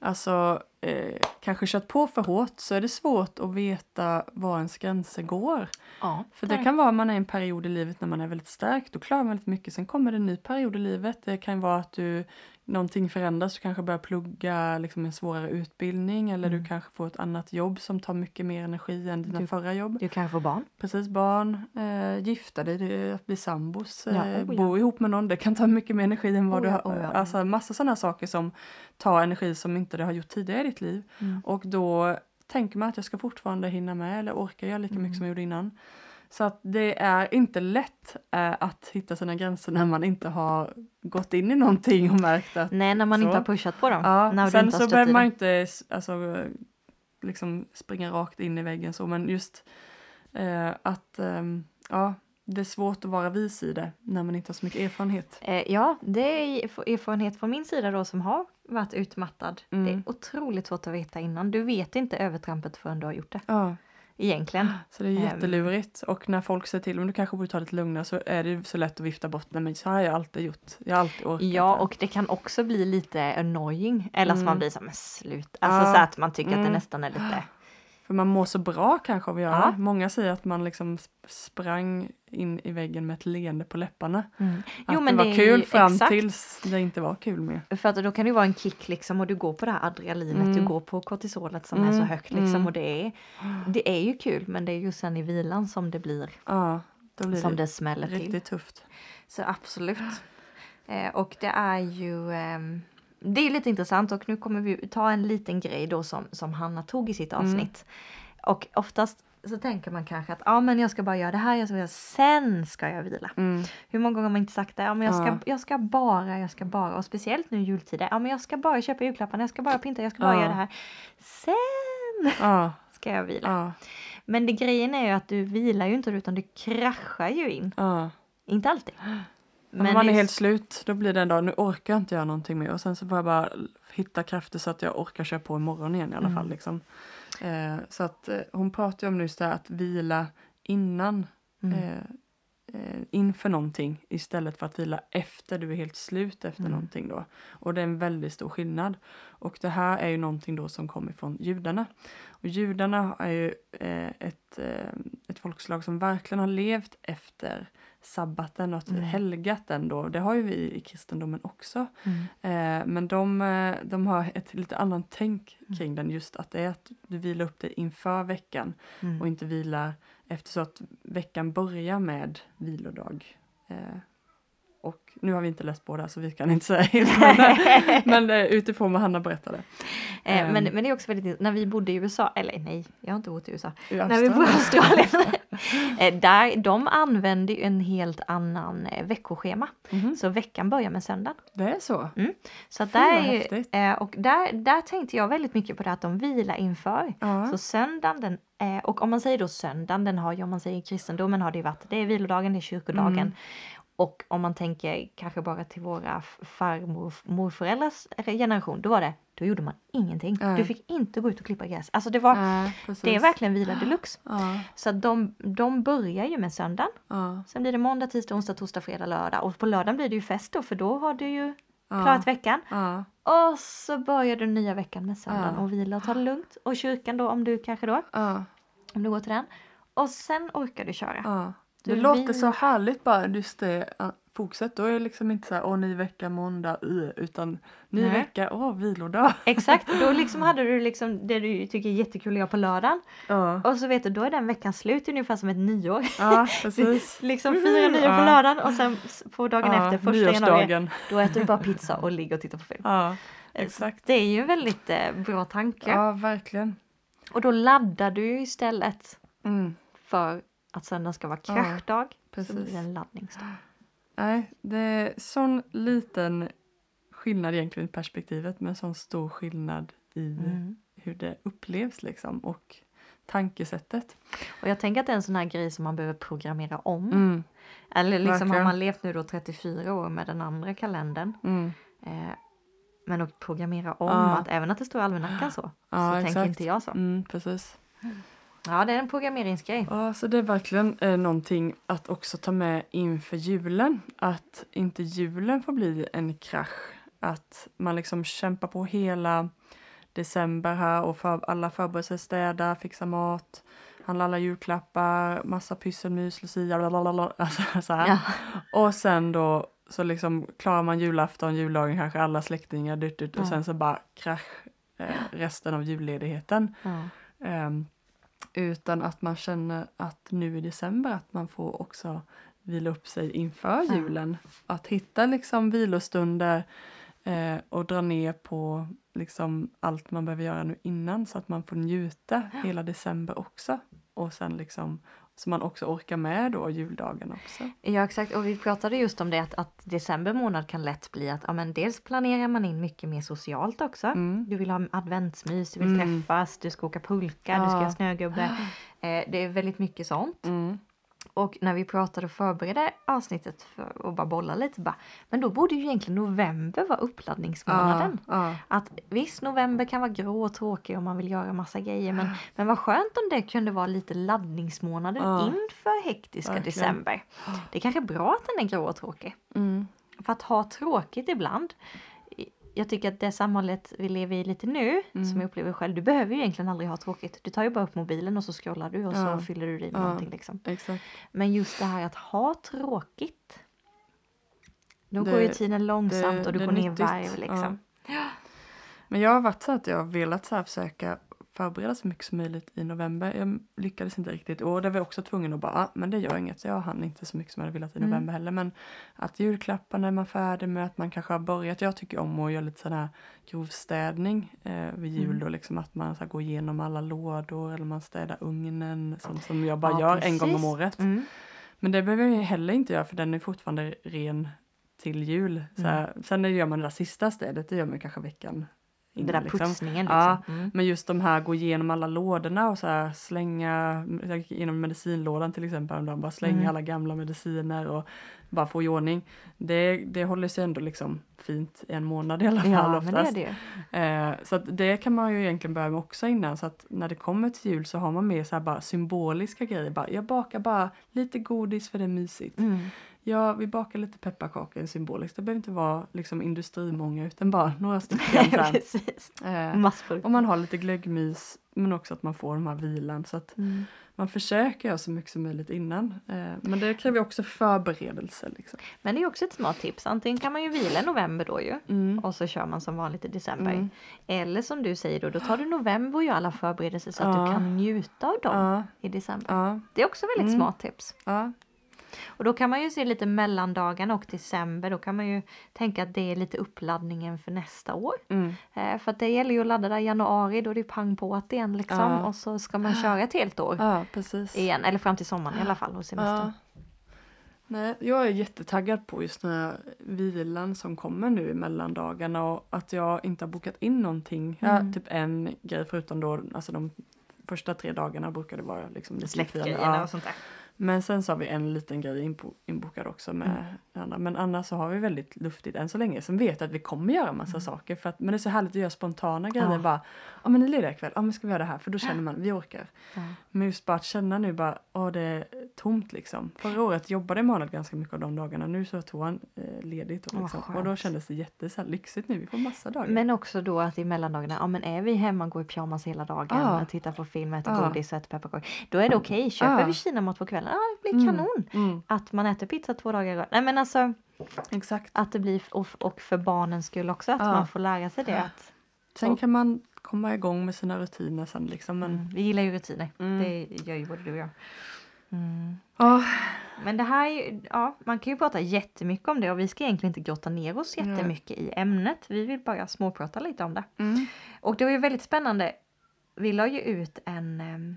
Speaker 2: alltså, eh, kanske kört på för hårt så är det svårt att veta var ens gränser går.
Speaker 1: Ja,
Speaker 2: För det kan vara att man är i en period i livet när man är väldigt stark, då klarar man väldigt mycket. Sen kommer det en ny period i livet. Det kan vara att du, någonting förändras, du kanske börjar plugga liksom en svårare utbildning eller
Speaker 1: Mm.
Speaker 2: du kanske får ett annat jobb som tar mycket mer energi än dina
Speaker 1: Du-
Speaker 2: förra jobb.
Speaker 1: Du kanske får barn.
Speaker 2: Precis, barn, eh, gifta dig, att bli sambos, eh,
Speaker 1: Ja, oh ja.
Speaker 2: bo ihop med någon. Det kan ta mycket mer energi än vad
Speaker 1: Oh
Speaker 2: du har.
Speaker 1: oh ja.
Speaker 2: Alltså massa sådana saker som tar energi som inte det har gjort tidigare i ditt liv.
Speaker 1: Mm.
Speaker 2: Och då tänker man att jag ska fortfarande hinna med eller orka göra lika
Speaker 1: Mm.
Speaker 2: mycket som jag gjorde innan. Så att det är inte lätt eh, att hitta sina gränser när man inte har gått in i någonting och märkt att
Speaker 1: Nej, när man
Speaker 2: Så.
Speaker 1: inte har pushat på dem.
Speaker 2: Ja,
Speaker 1: när
Speaker 2: sen så behöver man inte alltså, eh, liksom springa rakt in i väggen så men just eh, att ehm, ja, det är svårt att vara vis i det när man inte har så mycket erfarenhet.
Speaker 1: Eh, ja, det är erf- erfarenhet från min sida då som har varit utmattad.
Speaker 2: Mm.
Speaker 1: Det är otroligt svårt att veta innan. Du vet inte övertrampet förrän du har gjort det.
Speaker 2: Ja,
Speaker 1: Egentligen.
Speaker 2: så det är
Speaker 1: Ehm.
Speaker 2: jättelurigt och när folk säger till om du kanske borde ta lite lugnare så är det så lätt att vifta bort nej men så har jag alltid gjort. Jag har alltid orkat.
Speaker 1: Ja,
Speaker 2: det."
Speaker 1: och det kan också bli lite annoying. Eller
Speaker 2: Mm.
Speaker 1: man blir som slut. Alltså
Speaker 2: Ja.
Speaker 1: så att man tycker att det
Speaker 2: Mm.
Speaker 1: nästan är lite...
Speaker 2: För man mår så bra kanske av att göra.
Speaker 1: Ja.
Speaker 2: Många säger att man liksom sp- sprang in i väggen med ett leende på läpparna.
Speaker 1: Mm.
Speaker 2: Att
Speaker 1: Jo, men
Speaker 2: det
Speaker 1: det
Speaker 2: var
Speaker 1: är
Speaker 2: kul
Speaker 1: ju
Speaker 2: fram
Speaker 1: exakt.
Speaker 2: tills det inte var kul mer.
Speaker 1: För att då kan det ju vara en kick liksom och du går på det här adrenalinet,
Speaker 2: Mm.
Speaker 1: du går på kortisolet som är så
Speaker 2: Mm,
Speaker 1: högt liksom
Speaker 2: mm.
Speaker 1: och det är, det är ju kul men det är ju sen i vilan som det blir,
Speaker 2: Ja, då blir
Speaker 1: som
Speaker 2: det,
Speaker 1: det smäller till.
Speaker 2: riktigt tufft.
Speaker 1: Så absolut. Eh, och det är ju ehm, det är lite intressant och nu kommer vi ta en liten grej då som, som Hanna tog i sitt
Speaker 2: Mm.
Speaker 1: avsnitt. Och oftast så tänker man kanske att ja men jag ska bara göra det här, jag ska göra, sen ska jag vila.
Speaker 2: Mm.
Speaker 1: Hur många gånger har man inte sagt det? Ja men jag ska,
Speaker 2: Ja.
Speaker 1: jag ska bara, jag ska bara och speciellt nu i jultider. Ja men jag ska bara köpa julklapparna, jag ska bara pynta, jag ska bara
Speaker 2: Ja.
Speaker 1: göra det här. Sen
Speaker 2: Ja,
Speaker 1: ska jag vila. Men det grejen är ju att du vilar ju inte utan du kraschar ju in. Inte alltid.
Speaker 2: Men man är
Speaker 1: det-
Speaker 2: helt slut, då blir det en dag, nu orkar jag inte göra någonting mer och sen så får jag bara hitta krafter så att jag orkar köra på imorgon igen i alla
Speaker 1: Mm.
Speaker 2: fall. Liksom. Eh, så att eh, hon pratar ju om just det här att vila innan,
Speaker 1: Mm.
Speaker 2: eh, eh, inför någonting istället för att vila efter du är helt slut efter
Speaker 1: Mm.
Speaker 2: någonting då. Och det är en väldigt stor skillnad. Och det här är ju någonting då som kommer från judarna. Och judarna är ju eh, ett, eh, ett folkslag som verkligen har levt efter sabbaten och
Speaker 1: Mm.
Speaker 2: helgat den då. Det har ju vi i kristendomen också.
Speaker 1: Mm.
Speaker 2: Eh, men de, eh, de har ett lite annat tänk
Speaker 1: Mm.
Speaker 2: kring den just att det är att du vilar upp dig inför veckan
Speaker 1: Mm.
Speaker 2: och inte vilar efter så att veckan börjar med vilodag. Eh, och nu har vi inte läst båda så vi kan inte säga helt men, eh, utifrån vad Hanna berättade.
Speaker 1: Eh, men,
Speaker 2: Ehm.
Speaker 1: men det är också väldigt när vi bodde i USA, eller nej, jag har inte bott i USA.
Speaker 2: I
Speaker 1: När vi bodde i
Speaker 2: Australien.
Speaker 1: Eh, där, de använder ju en helt annan eh, veckoschema.
Speaker 2: Mhm,
Speaker 1: Så veckan börjar med söndagen.
Speaker 2: Det är så?
Speaker 1: Så att där, eh, och där, där tänkte jag väldigt mycket på det att de vilar inför.
Speaker 2: Ja.
Speaker 1: Så söndagen, den, och om man säger då söndagen, den har ju om man säger kristendomen har det ju varit, det är vilodagen, det är kyrkodagen.
Speaker 2: Mm.
Speaker 1: Och om man tänker kanske bara till våra farmor morföräldrars generation, då var det, då gjorde man ingenting.
Speaker 2: Nej.
Speaker 1: Du fick inte gå ut och klippa gräs. Alltså det var,
Speaker 2: precis.
Speaker 1: det är verkligen vila deluxe.
Speaker 2: Ja,
Speaker 1: Så de, de börjar ju med söndagen. Sen blir det måndag, tisdag, onsdag, torsdag, fredag, lördag. Och på lördagen blir det ju fest då, för då har du ju klarat veckan. Och så börjar du nya veckan med söndagen och vila och ta det lugnt. Och kyrkan då, om du kanske då, om du går till den. Och sen orkar du köra. Du
Speaker 2: Det låter så härligt bara just det fokuset. Då är det liksom inte så här, åh ny vecka måndag, uh, utan ny
Speaker 1: Nej.
Speaker 2: vecka, åh vilodag.
Speaker 1: Exakt, då liksom hade du liksom det du tycker är jättekul att göra på lördagen.
Speaker 2: Ja,
Speaker 1: Och så vet du, då är den veckan slut ungefär som ett nyår.
Speaker 2: ja precis.
Speaker 1: liksom fira nyår på
Speaker 2: Ja.
Speaker 1: lördagen och sen på dagen
Speaker 2: Ja,
Speaker 1: efter, första januari, då äter du bara pizza och ligger och tittar på film.
Speaker 2: Ja, exakt.
Speaker 1: Det är ju en väldigt eh, bra tanke.
Speaker 2: Ja, verkligen.
Speaker 1: Och då laddar du istället
Speaker 2: Mm,
Speaker 1: för att söndagen ska vara
Speaker 2: Ja,
Speaker 1: kraschdag. Så
Speaker 2: precis.
Speaker 1: blir det en laddningsdag.
Speaker 2: Nej, det är sån liten skillnad egentligen i perspektivet men sån stor skillnad i
Speaker 1: Mm.
Speaker 2: hur det upplevs liksom och tankesättet.
Speaker 1: Och jag tänker att det är en sån här grej som man behöver programmera om.
Speaker 2: Mm,
Speaker 1: Eller liksom har
Speaker 2: Verkligen.
Speaker 1: man levt nu då 34 år med den andra kalendern.
Speaker 2: mm.
Speaker 1: Eh, men att programmera om
Speaker 2: Ja.
Speaker 1: att även att det står i almanackan så.
Speaker 2: Ja,
Speaker 1: så
Speaker 2: exakt.
Speaker 1: tänker inte jag så.
Speaker 2: Mm, precis.
Speaker 1: Ja det är en programmeringsgrej.
Speaker 2: Ja, så det är verkligen eh, någonting att också ta med inför julen. Att inte julen får bli en krasch. Att man liksom kämpar på hela december här och för, alla förbereder sig, städa, fixa mat, handla alla julklappar, massa pysselmys, lucia, blablabla, alltså så här.
Speaker 1: Ja.
Speaker 2: Och sen då så liksom klarar man julafton, juldagen kanske, alla släktingar, dyrt, dyrt, och
Speaker 1: Ja.
Speaker 2: sen så bara krasch eh, resten av julledigheten.
Speaker 1: Ja.
Speaker 2: Ehm, utan att man känner att nu i december att man får också vila upp sig inför
Speaker 1: Ja.
Speaker 2: julen. Att hitta liksom vilostunder eh, och dra ner på liksom allt man behöver göra nu innan så att man får njuta hela december också. Och sen liksom så man också orkar med då juldagen också.
Speaker 1: ja exakt och vi pratade just om det att, att december månad kan lätt bli att ja, men dels planerar man in mycket mer socialt också.
Speaker 2: Mm.
Speaker 1: Du vill ha adventsmys, du vill
Speaker 2: Mm.
Speaker 1: träffas, du ska åka pulka, du ska
Speaker 2: Ja.
Speaker 1: göra snögubbe. Eh, det är väldigt mycket sånt.
Speaker 2: Mm.
Speaker 1: Och när vi pratade och förberedde avsnittet för att bara bolla lite bara, men då borde ju egentligen november vara uppladdningsmånaden.
Speaker 2: Ja,
Speaker 1: Att visst, november kan vara grå och tråkig om man vill göra massa grejer, men, men vad skönt om det kunde vara lite laddningsmånaden
Speaker 2: Ja.
Speaker 1: inför hektiska
Speaker 2: Verkligen.
Speaker 1: december. Det är kanske är bra att den är grå och tråkig.
Speaker 2: ja. Mm.
Speaker 1: För att ha tråkigt ibland, jag tycker att det samhället vi lever i lite nu,
Speaker 2: Mm.
Speaker 1: som jag upplever själv, du behöver ju egentligen aldrig ha tråkigt. Du tar ju bara upp mobilen och så scrollar du och
Speaker 2: Ja.
Speaker 1: så fyller du i med
Speaker 2: Ja.
Speaker 1: någonting liksom.
Speaker 2: Exakt.
Speaker 1: Men just det här att ha tråkigt. Då
Speaker 2: Det-
Speaker 1: går ju tiden långsamt
Speaker 2: det-
Speaker 1: och du går ner i varv liksom.
Speaker 2: Men jag har varit så att jag har velat så försöka förbereda så mycket som möjligt i november. Jag lyckades inte riktigt och det var jag också tvungen att bara, ah, men det gör inget. Så jag hann inte så mycket som jag hade velat i
Speaker 1: Mm.
Speaker 2: november heller. Men att julklapparna är man färdig med, att man kanske har börjat. Jag tycker om att göra lite sån här grovstädning eh, vid jul
Speaker 1: Mm.
Speaker 2: då liksom att man så här, går igenom alla lådor eller man städar ugnen. Sånt som jag bara
Speaker 1: Ja,
Speaker 2: gör en gång om
Speaker 1: precis.
Speaker 2: året.
Speaker 1: Mm.
Speaker 2: Men det behöver jag heller inte göra för den är fortfarande ren till jul. Så här, Sen när gör man det där sista städet, det gör man kanske veckan inne,
Speaker 1: Det där
Speaker 2: liksom.
Speaker 1: putsningen
Speaker 2: Ja,
Speaker 1: liksom. Mm.
Speaker 2: Men just de här gå igenom alla lådorna och så här slänga, igenom medicinlådan till exempel, häromdagen, bara slänga
Speaker 1: Mm.
Speaker 2: alla gamla mediciner och bara få i ordning. Det, det håller sig ändå liksom fint i en månad i alla fall
Speaker 1: Ja, det
Speaker 2: oftast.
Speaker 1: det ju.
Speaker 2: Eh, så att det kan man ju egentligen börja med också innan så att när det kommer till jul så har man mer så bara symboliska grejer. Bara, jag bakar bara lite godis för det är mysigt.
Speaker 1: Mm.
Speaker 2: Ja, vi bakar lite pepparkakor symboliskt. Det behöver inte vara liksom industrimånga utan bara några stycken.
Speaker 1: Precis.
Speaker 2: Eh, och man har lite glöggmys men också att man får de här vilan. Så att
Speaker 1: Mm.
Speaker 2: man försöker göra så mycket som möjligt innan. Eh, men det kräver också förberedelser. Liksom.
Speaker 1: Men det är också ett smart tips. Antingen kan man ju vila i november då ju.
Speaker 2: Mm.
Speaker 1: Och så kör man som vanligt i december.
Speaker 2: Mm.
Speaker 1: Eller som du säger då, då tar du november och gör alla förberedelser så att
Speaker 2: Ja.
Speaker 1: du kan njuta av dem
Speaker 2: Ja,
Speaker 1: i december.
Speaker 2: ja,
Speaker 1: Det är också väldigt
Speaker 2: Mm.
Speaker 1: smart tips.
Speaker 2: ja.
Speaker 1: Och då kan man ju se lite mellandagarna och december. Då kan man ju tänka att det är lite uppladdningen för nästa år.
Speaker 2: Mm.
Speaker 1: Eh, för att det gäller ju att ladda där i januari, då är det pang på att igen liksom.
Speaker 2: Ja.
Speaker 1: Och så ska man köra ett helt år
Speaker 2: ja precis.
Speaker 1: igen. Eller fram till sommaren i alla fall och semestern.
Speaker 2: Ja. Nej, jag är jättetaggad på just den här vilan som kommer nu i mellandagarna och att jag inte har bokat in någonting.
Speaker 1: Mm.
Speaker 2: typ en grej förutom då, alltså de första tre dagarna brukar det vara liksom lite.
Speaker 1: Släktgrejerna
Speaker 2: Ja.
Speaker 1: och sånt där.
Speaker 2: Men sen så har vi en liten grej inbo- inbokad också med Anna. Men annars så har vi väldigt luftigt än så länge. Sen vet jag att vi kommer göra massa saker. För att, men det är så härligt att göra spontana grejer.
Speaker 1: Ja.
Speaker 2: Bara, ja men det är ledig ikväll, ja men ska vi göra det här? För då känner man, vi orkar.
Speaker 1: Ja.
Speaker 2: Men just bara att känna nu bara, åh det är tomt liksom. Förra året jobbade Emanuel ganska mycket av de dagarna. Nu så tog han eh, ledigt. Och, liksom. och då kändes det jätte så här, lyxigt nu. Vi får massa dagar.
Speaker 1: Men också då att i mellandagarna, ja men är vi hemma och går i pyjamas hela dagen,
Speaker 2: Ja.
Speaker 1: tittar på film, äter
Speaker 2: Ja.
Speaker 1: godis och äter pepparkakor. Då är det okej, köper
Speaker 2: Ja.
Speaker 1: vi kinamat på kvällen, ja det blir
Speaker 2: Mm.
Speaker 1: kanon.
Speaker 2: Mm,
Speaker 1: Att man äter pizza två dagar i rad. Nej men alltså
Speaker 2: exakt.
Speaker 1: att det blir, och, och för barnens skull också, att
Speaker 2: Ja.
Speaker 1: man får lära sig det.
Speaker 2: Ja.
Speaker 1: Att,
Speaker 2: Sen
Speaker 1: Så.
Speaker 2: kan man komma igång med sina rutiner sen liksom. Men,
Speaker 1: mm, vi gillar ju rutiner,
Speaker 2: Mm.
Speaker 1: det gör ju både du och jag. Mm.
Speaker 2: ja,
Speaker 1: Men det här ja, man kan ju prata jättemycket om det och vi ska egentligen inte grotta ner oss jättemycket i ämnet. Vi vill bara småprata lite om det.
Speaker 2: mm.
Speaker 1: Och det var ju väldigt spännande. Vi la ju ut en, em,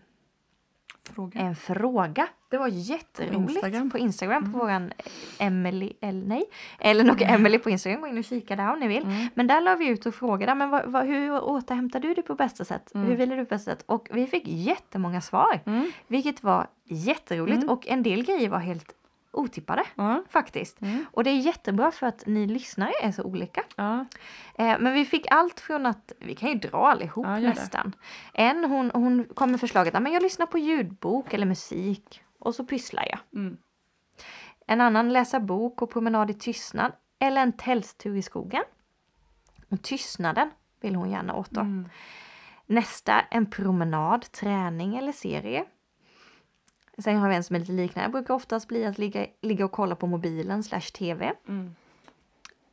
Speaker 2: Fråga.
Speaker 1: en fråga. Det var jätteroligt.
Speaker 2: Instagram.
Speaker 1: På Instagram på
Speaker 2: Mm.
Speaker 1: våran Emily, eller nej, Ellen och Emily på Instagram. Gå in och kika där om ni vill.
Speaker 2: Mm.
Speaker 1: Men där la vi ut och frågade, men vad, vad, hur återhämtar du dig på bästa sätt?
Speaker 2: Mm.
Speaker 1: Hur vill du på bästa sätt? Och vi fick jättemånga svar.
Speaker 2: Mm.
Speaker 1: Vilket var jätteroligt
Speaker 2: Mm.
Speaker 1: och en del grejer var helt otippade
Speaker 2: Ja.
Speaker 1: faktiskt.
Speaker 2: Mm.
Speaker 1: Och det är jättebra för att ni lyssnare är så olika.
Speaker 2: Ja.
Speaker 1: Eh, men vi fick allt från att, vi kan ju dra allihop
Speaker 2: Ja,
Speaker 1: nästan. En hon, hon kom med förslaget att jag lyssnar på ljudbok eller musik och så pysslar jag.
Speaker 2: Mm.
Speaker 1: En annan läsa bok och promenad i tystnad eller en tälttur i skogen. Och tystnaden vill hon gärna åt då.
Speaker 2: Mm.
Speaker 1: Nästa en promenad, träning eller serie. Sen har vi en som är lite liknande. Det brukar oftast bli att ligga, ligga och kolla på mobilen slash tv.
Speaker 2: Mm.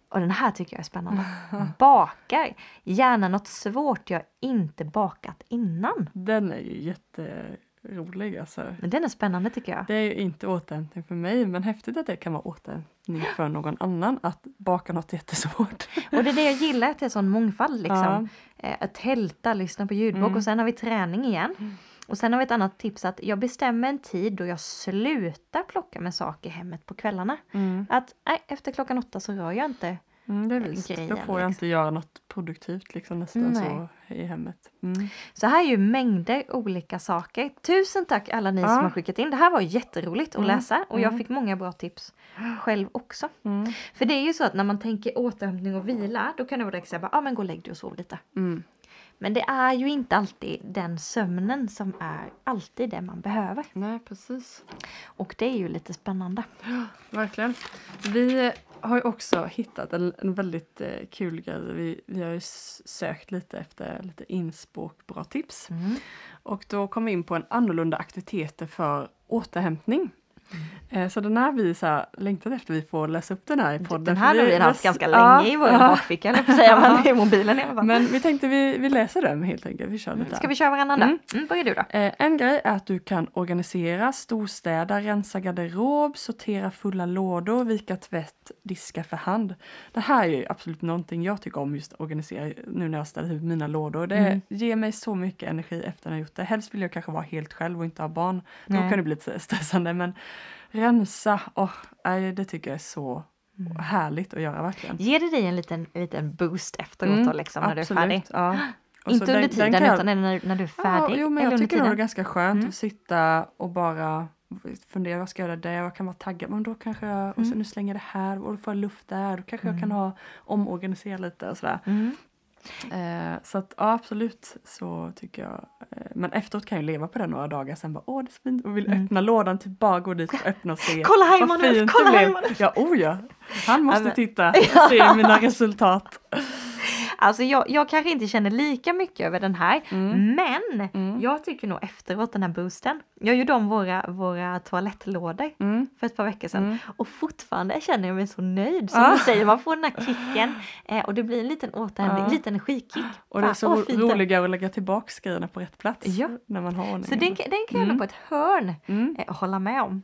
Speaker 1: Och den här tycker jag är spännande. Bakar. Gärna något svårt jag inte bakat innan.
Speaker 2: Den är ju jätterolig alltså.
Speaker 1: Men Den är spännande tycker jag.
Speaker 2: Det är ju inte återhämtning för mig men häftigt att det kan vara återhämtning för någon annan att baka något jättesvårt.
Speaker 1: Och det är det jag gillar, att det är sån mångfald liksom.
Speaker 2: Ja.
Speaker 1: Eh, att tälta, lyssna på ljudbok
Speaker 2: Mm.
Speaker 1: och sen har vi träning igen.
Speaker 2: Mm.
Speaker 1: Och sen har vi ett annat tips att jag bestämmer en tid då jag slutar plocka med saker i hemmet på kvällarna.
Speaker 2: Mm.
Speaker 1: Att nej, efter klockan åtta så rör jag inte.
Speaker 2: Mm, det är visst.
Speaker 1: Grejen,
Speaker 2: Då får jag
Speaker 1: liksom.
Speaker 2: inte göra något produktivt liksom nästan
Speaker 1: Nej.
Speaker 2: så i hemmet. Mm.
Speaker 1: Så här är ju mängder olika saker. Tusen tack alla ni
Speaker 2: Ja.
Speaker 1: som har skickat in. Det här var jätteroligt att
Speaker 2: Mm.
Speaker 1: läsa och jag
Speaker 2: Mm.
Speaker 1: fick många bra tips själv också.
Speaker 2: Mm.
Speaker 1: För det är ju så att när man tänker återhämtning och vila då kan det vara direkt säga ja men gå och lägg dig och sov lite. Men det är ju inte alltid den sömnen som är alltid det man behöver.
Speaker 2: Nej precis.
Speaker 1: Och det är ju lite spännande.
Speaker 2: Verkligen. Vi har ju också hittat en, en väldigt eh, kul grej. Vi, vi har ju sökt lite efter lite inspråk, bra tips.
Speaker 1: Mm.
Speaker 2: Och då kom vi in på en annorlunda aktiviteter för återhämtning. Eh, så den här vi så här längtat efter vi får läsa upp den här i podden.
Speaker 1: Den här har vi haft ganska
Speaker 2: Ja,
Speaker 1: länge i vår
Speaker 2: ja.
Speaker 1: bakficka, eller säga, men i mobilen i alla fall.
Speaker 2: Men vi tänkte vi, vi läser den helt enkelt. Vi kör lite.
Speaker 1: Ska vi köra varannan då?
Speaker 2: Mm.
Speaker 1: Mm, börjar du då.
Speaker 2: Eh, en grej är att du kan organisera, storstäda, rensa garderob, sortera fulla lådor, vika tvätt, diska för hand. Det här är ju absolut någonting jag tycker om just att organisera nu när jag ställer ut mina lådor. Det
Speaker 1: Mm.
Speaker 2: ger mig så mycket energi efter att jag gjort det. Helst vill jag kanske vara helt själv och inte ha barn. Då kan det bli lite stressande men rensa, nej, det tycker jag är så och härligt att göra verkligen.
Speaker 1: Ger det dig en liten, liten boost efteråt
Speaker 2: Mm,
Speaker 1: då liksom när du är
Speaker 2: absolut,
Speaker 1: färdig?
Speaker 2: Ja.
Speaker 1: Inte
Speaker 2: den-
Speaker 1: under
Speaker 2: den
Speaker 1: tiden
Speaker 2: kan jag-
Speaker 1: utan när, när du är färdig?
Speaker 2: Ja, jo, men jag tycker nog det är ganska skönt
Speaker 1: Mm.
Speaker 2: att sitta och bara fundera, vad ska jag göra där? Jag kan vara taggad, men då kanske jag, och så
Speaker 1: Mm.
Speaker 2: nu slänger jag det här och då får jag luft där, då kanske jag kan
Speaker 1: Mm.
Speaker 2: ha omorganisera lite och sådär. Eh, så att ja, absolut så tycker jag. Eh, men efteråt kan jag leva på det några dagar sen bara åh det är så fint och vill
Speaker 1: Mm.
Speaker 2: öppna lådan till bara gå dit och öppna och se.
Speaker 1: Kolla här Emanuel, kolla här. Emanuel!
Speaker 2: Ja, oh ja. Han måste titta och se mina resultat.
Speaker 1: Alltså jag, jag kanske inte känner lika mycket över den här
Speaker 2: Mm.
Speaker 1: men
Speaker 2: Mm.
Speaker 1: jag tycker nog efteråt den här boosten. Jag gjorde om våra, våra toalettlådor
Speaker 2: Mm.
Speaker 1: för ett par veckor sedan
Speaker 2: Mm.
Speaker 1: och fortfarande känner jag mig så nöjd. Som
Speaker 2: Ah.
Speaker 1: du säger, man får den här kicken eh, och det blir en liten återhämtning,
Speaker 2: Ja.
Speaker 1: lite energikick.
Speaker 2: Och det är
Speaker 1: Fan,
Speaker 2: så
Speaker 1: det.
Speaker 2: roligare att lägga tillbaks grejerna på rätt plats.
Speaker 1: Ja.
Speaker 2: När man har ordning.
Speaker 1: Så den, kan- den kan jag
Speaker 2: Mm.
Speaker 1: på ett hörn
Speaker 2: Mm.
Speaker 1: eh, hålla med om.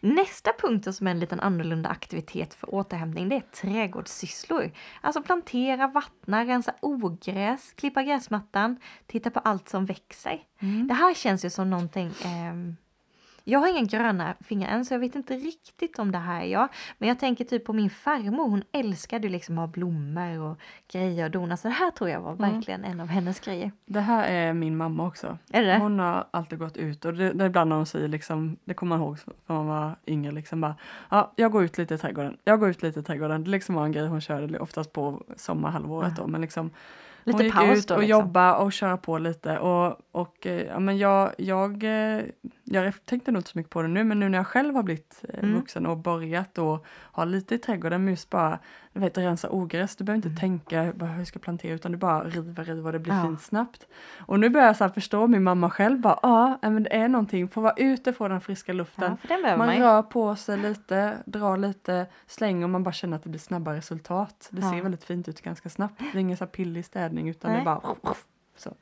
Speaker 1: Nästa punkt som är en liten annorlunda aktivitet för återhämtning det är trädgårdssysslor. Alltså plantera, vattna, rensa ogräs, klippa gräsmattan, titta på allt som växer.
Speaker 2: Mm.
Speaker 1: Det här känns ju som någonting ehm, jag har inga gröna fingrar än så jag vet inte riktigt om det här är jag. Men jag tänker typ på min farmor, hon älskade ju liksom att ha blommor och grejer och dona. Så det här tror jag var
Speaker 2: Mm.
Speaker 1: verkligen en av hennes grejer.
Speaker 2: Det här är min mamma också.
Speaker 1: Är det?
Speaker 2: Hon har alltid gått ut och det, det är ibland när hon säger liksom, det kommer man ihåg när man var yngre liksom bara, ja jag går ut lite i trädgården, jag går ut lite i trädgården. Det liksom var en grej hon körde oftast på sommarhalvåret
Speaker 1: Ja.
Speaker 2: då men liksom
Speaker 1: Lite
Speaker 2: hon gick
Speaker 1: paus
Speaker 2: ut och
Speaker 1: liksom.
Speaker 2: jobba och köra på lite och, och eh, ja, men jag, jag, eh, jag tänkte nog inte så mycket på det nu men nu när jag själv har blivit eh,
Speaker 1: Mm.
Speaker 2: vuxen och börjat och ha lite i trädgården men just bara vet, rensa ogräs. Du behöver inte
Speaker 1: Mm.
Speaker 2: tänka bara hur jag ska plantera utan du bara river, river och det blir
Speaker 1: Ja.
Speaker 2: fint snabbt. Och nu börjar jag så förstå min mamma själv bara ja men det är någonting, få vara ute få den friska luften.
Speaker 1: Ja, den
Speaker 2: Man
Speaker 1: man
Speaker 2: rör på sig lite, drar lite, slänger och man bara känner att det blir snabba resultat. Det
Speaker 1: Ja.
Speaker 2: ser väldigt fint ut ganska snabbt. Det är ingen så pillig städning utan det
Speaker 1: Nej.
Speaker 2: är bara så.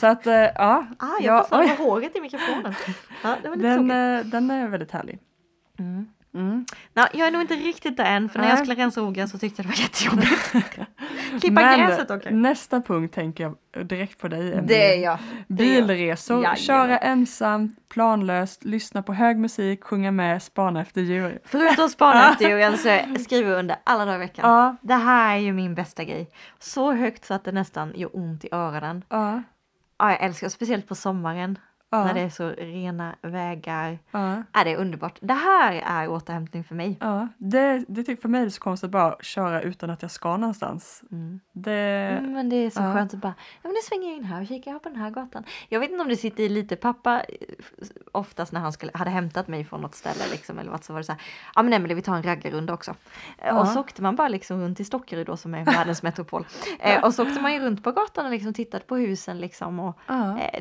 Speaker 2: Så att eh, ja,
Speaker 1: Ah, jag
Speaker 2: Ja, oj.
Speaker 1: på håret i mikrofonen. Ja, det
Speaker 2: den, eh, den är väldigt härlig.
Speaker 1: Mm.
Speaker 2: Mm.
Speaker 1: Nej, jag är nog inte riktigt där än för när jag
Speaker 2: Nej.
Speaker 1: skulle rensa ogräs så tyckte jag det var jättejobbigt. Klippa
Speaker 2: Men
Speaker 1: gräset okej.
Speaker 2: nästa punkt tänker jag direkt på dig Emelie.
Speaker 1: Det är jag.
Speaker 2: Bilresor,
Speaker 1: Jajamän.
Speaker 2: köra ensam, planlöst, lyssna på hög musik, sjunga med, spana efter djur.
Speaker 1: Förutom spana efter djuren så skriver jag under alla dagar i veckan.
Speaker 2: Ja,
Speaker 1: Det här är ju min bästa grej. Så högt så att det nästan gör ont i öronen.
Speaker 2: ja,
Speaker 1: Ja, jag älskar speciellt på sommaren
Speaker 2: ja.
Speaker 1: när det är så rena vägar.
Speaker 2: ja.
Speaker 1: Ja, det är underbart. Det här är återhämtning för mig.
Speaker 2: Ja, det, det tycker för mig är det så konstigt att bara köra utan att jag ska någonstans.
Speaker 1: Mm.
Speaker 2: Det,
Speaker 1: Mm, men det är så
Speaker 2: ja.
Speaker 1: skönt att bara, ja men nu svänger jag in här och kikar på den här gatan. Jag vet inte om det sitter i lite, pappa eh, oftast när han skulle, hade hämtat mig från något ställe liksom eller vad så var det så här, ja men Emelie vi tar en raggarrunda också. Eh,
Speaker 2: Ja.
Speaker 1: Och så åkte man bara liksom runt i Stockerud då som är världens metropol. Eh, och så åkte man ju runt på gatan och liksom tittade på husen liksom och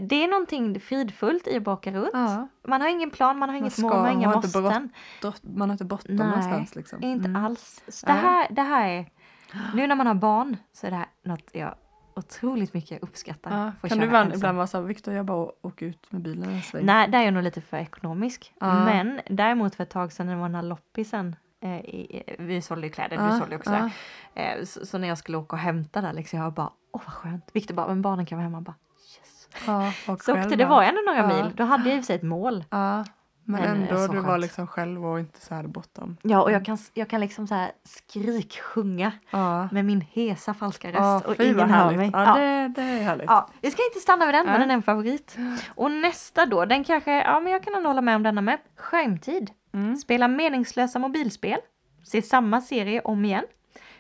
Speaker 1: det är någonting fridfullt i att baka runt.
Speaker 2: ja.
Speaker 1: Man har ingen plan, man har inget mål, man har inga måsten.
Speaker 2: Man har inte bråttom någonstans liksom.
Speaker 1: Inte
Speaker 2: Mm.
Speaker 1: alls. Så det, här, det här är, nu när man har barn så är det här något jag otroligt mycket uppskattar.
Speaker 2: Ja. Kan du ibland, ibland vara såhär, Viktor jag bara åker ut med bilen en sväng.
Speaker 1: Nej, där är jag nog lite för ekonomisk.
Speaker 2: Ja.
Speaker 1: Men däremot för ett tag sedan när det var den här loppisen eh, i, vi sålde ju kläder, du
Speaker 2: Ja,
Speaker 1: sålde också. Eh, så, så när jag skulle åka och hämta där liksom, jag bara, åh vad skönt. Viktor bara, men barnen kan vara hemma. Bara.
Speaker 2: Ja, och
Speaker 1: Så åkte det var ändå några
Speaker 2: Ja.
Speaker 1: mil. Då hade jag i och för sig ett mål.
Speaker 2: Ja, men,
Speaker 1: Men, eh,
Speaker 2: ändå du var
Speaker 1: skönt.
Speaker 2: liksom själv och inte så här bortom.
Speaker 1: Ja, och jag kan, jag kan liksom så här skriksjunga
Speaker 2: Ja,
Speaker 1: med min hesa falska röst och ingen hör mig.
Speaker 2: Ja. Det, det är härligt.
Speaker 1: Ja, vi ska inte stanna vid den, men den är en favorit. Och nästa då, den kanske, ja men jag kan hålla med om denna med. Skärmtid.
Speaker 2: Mm.
Speaker 1: Spela meningslösa mobilspel. Se samma serie om igen.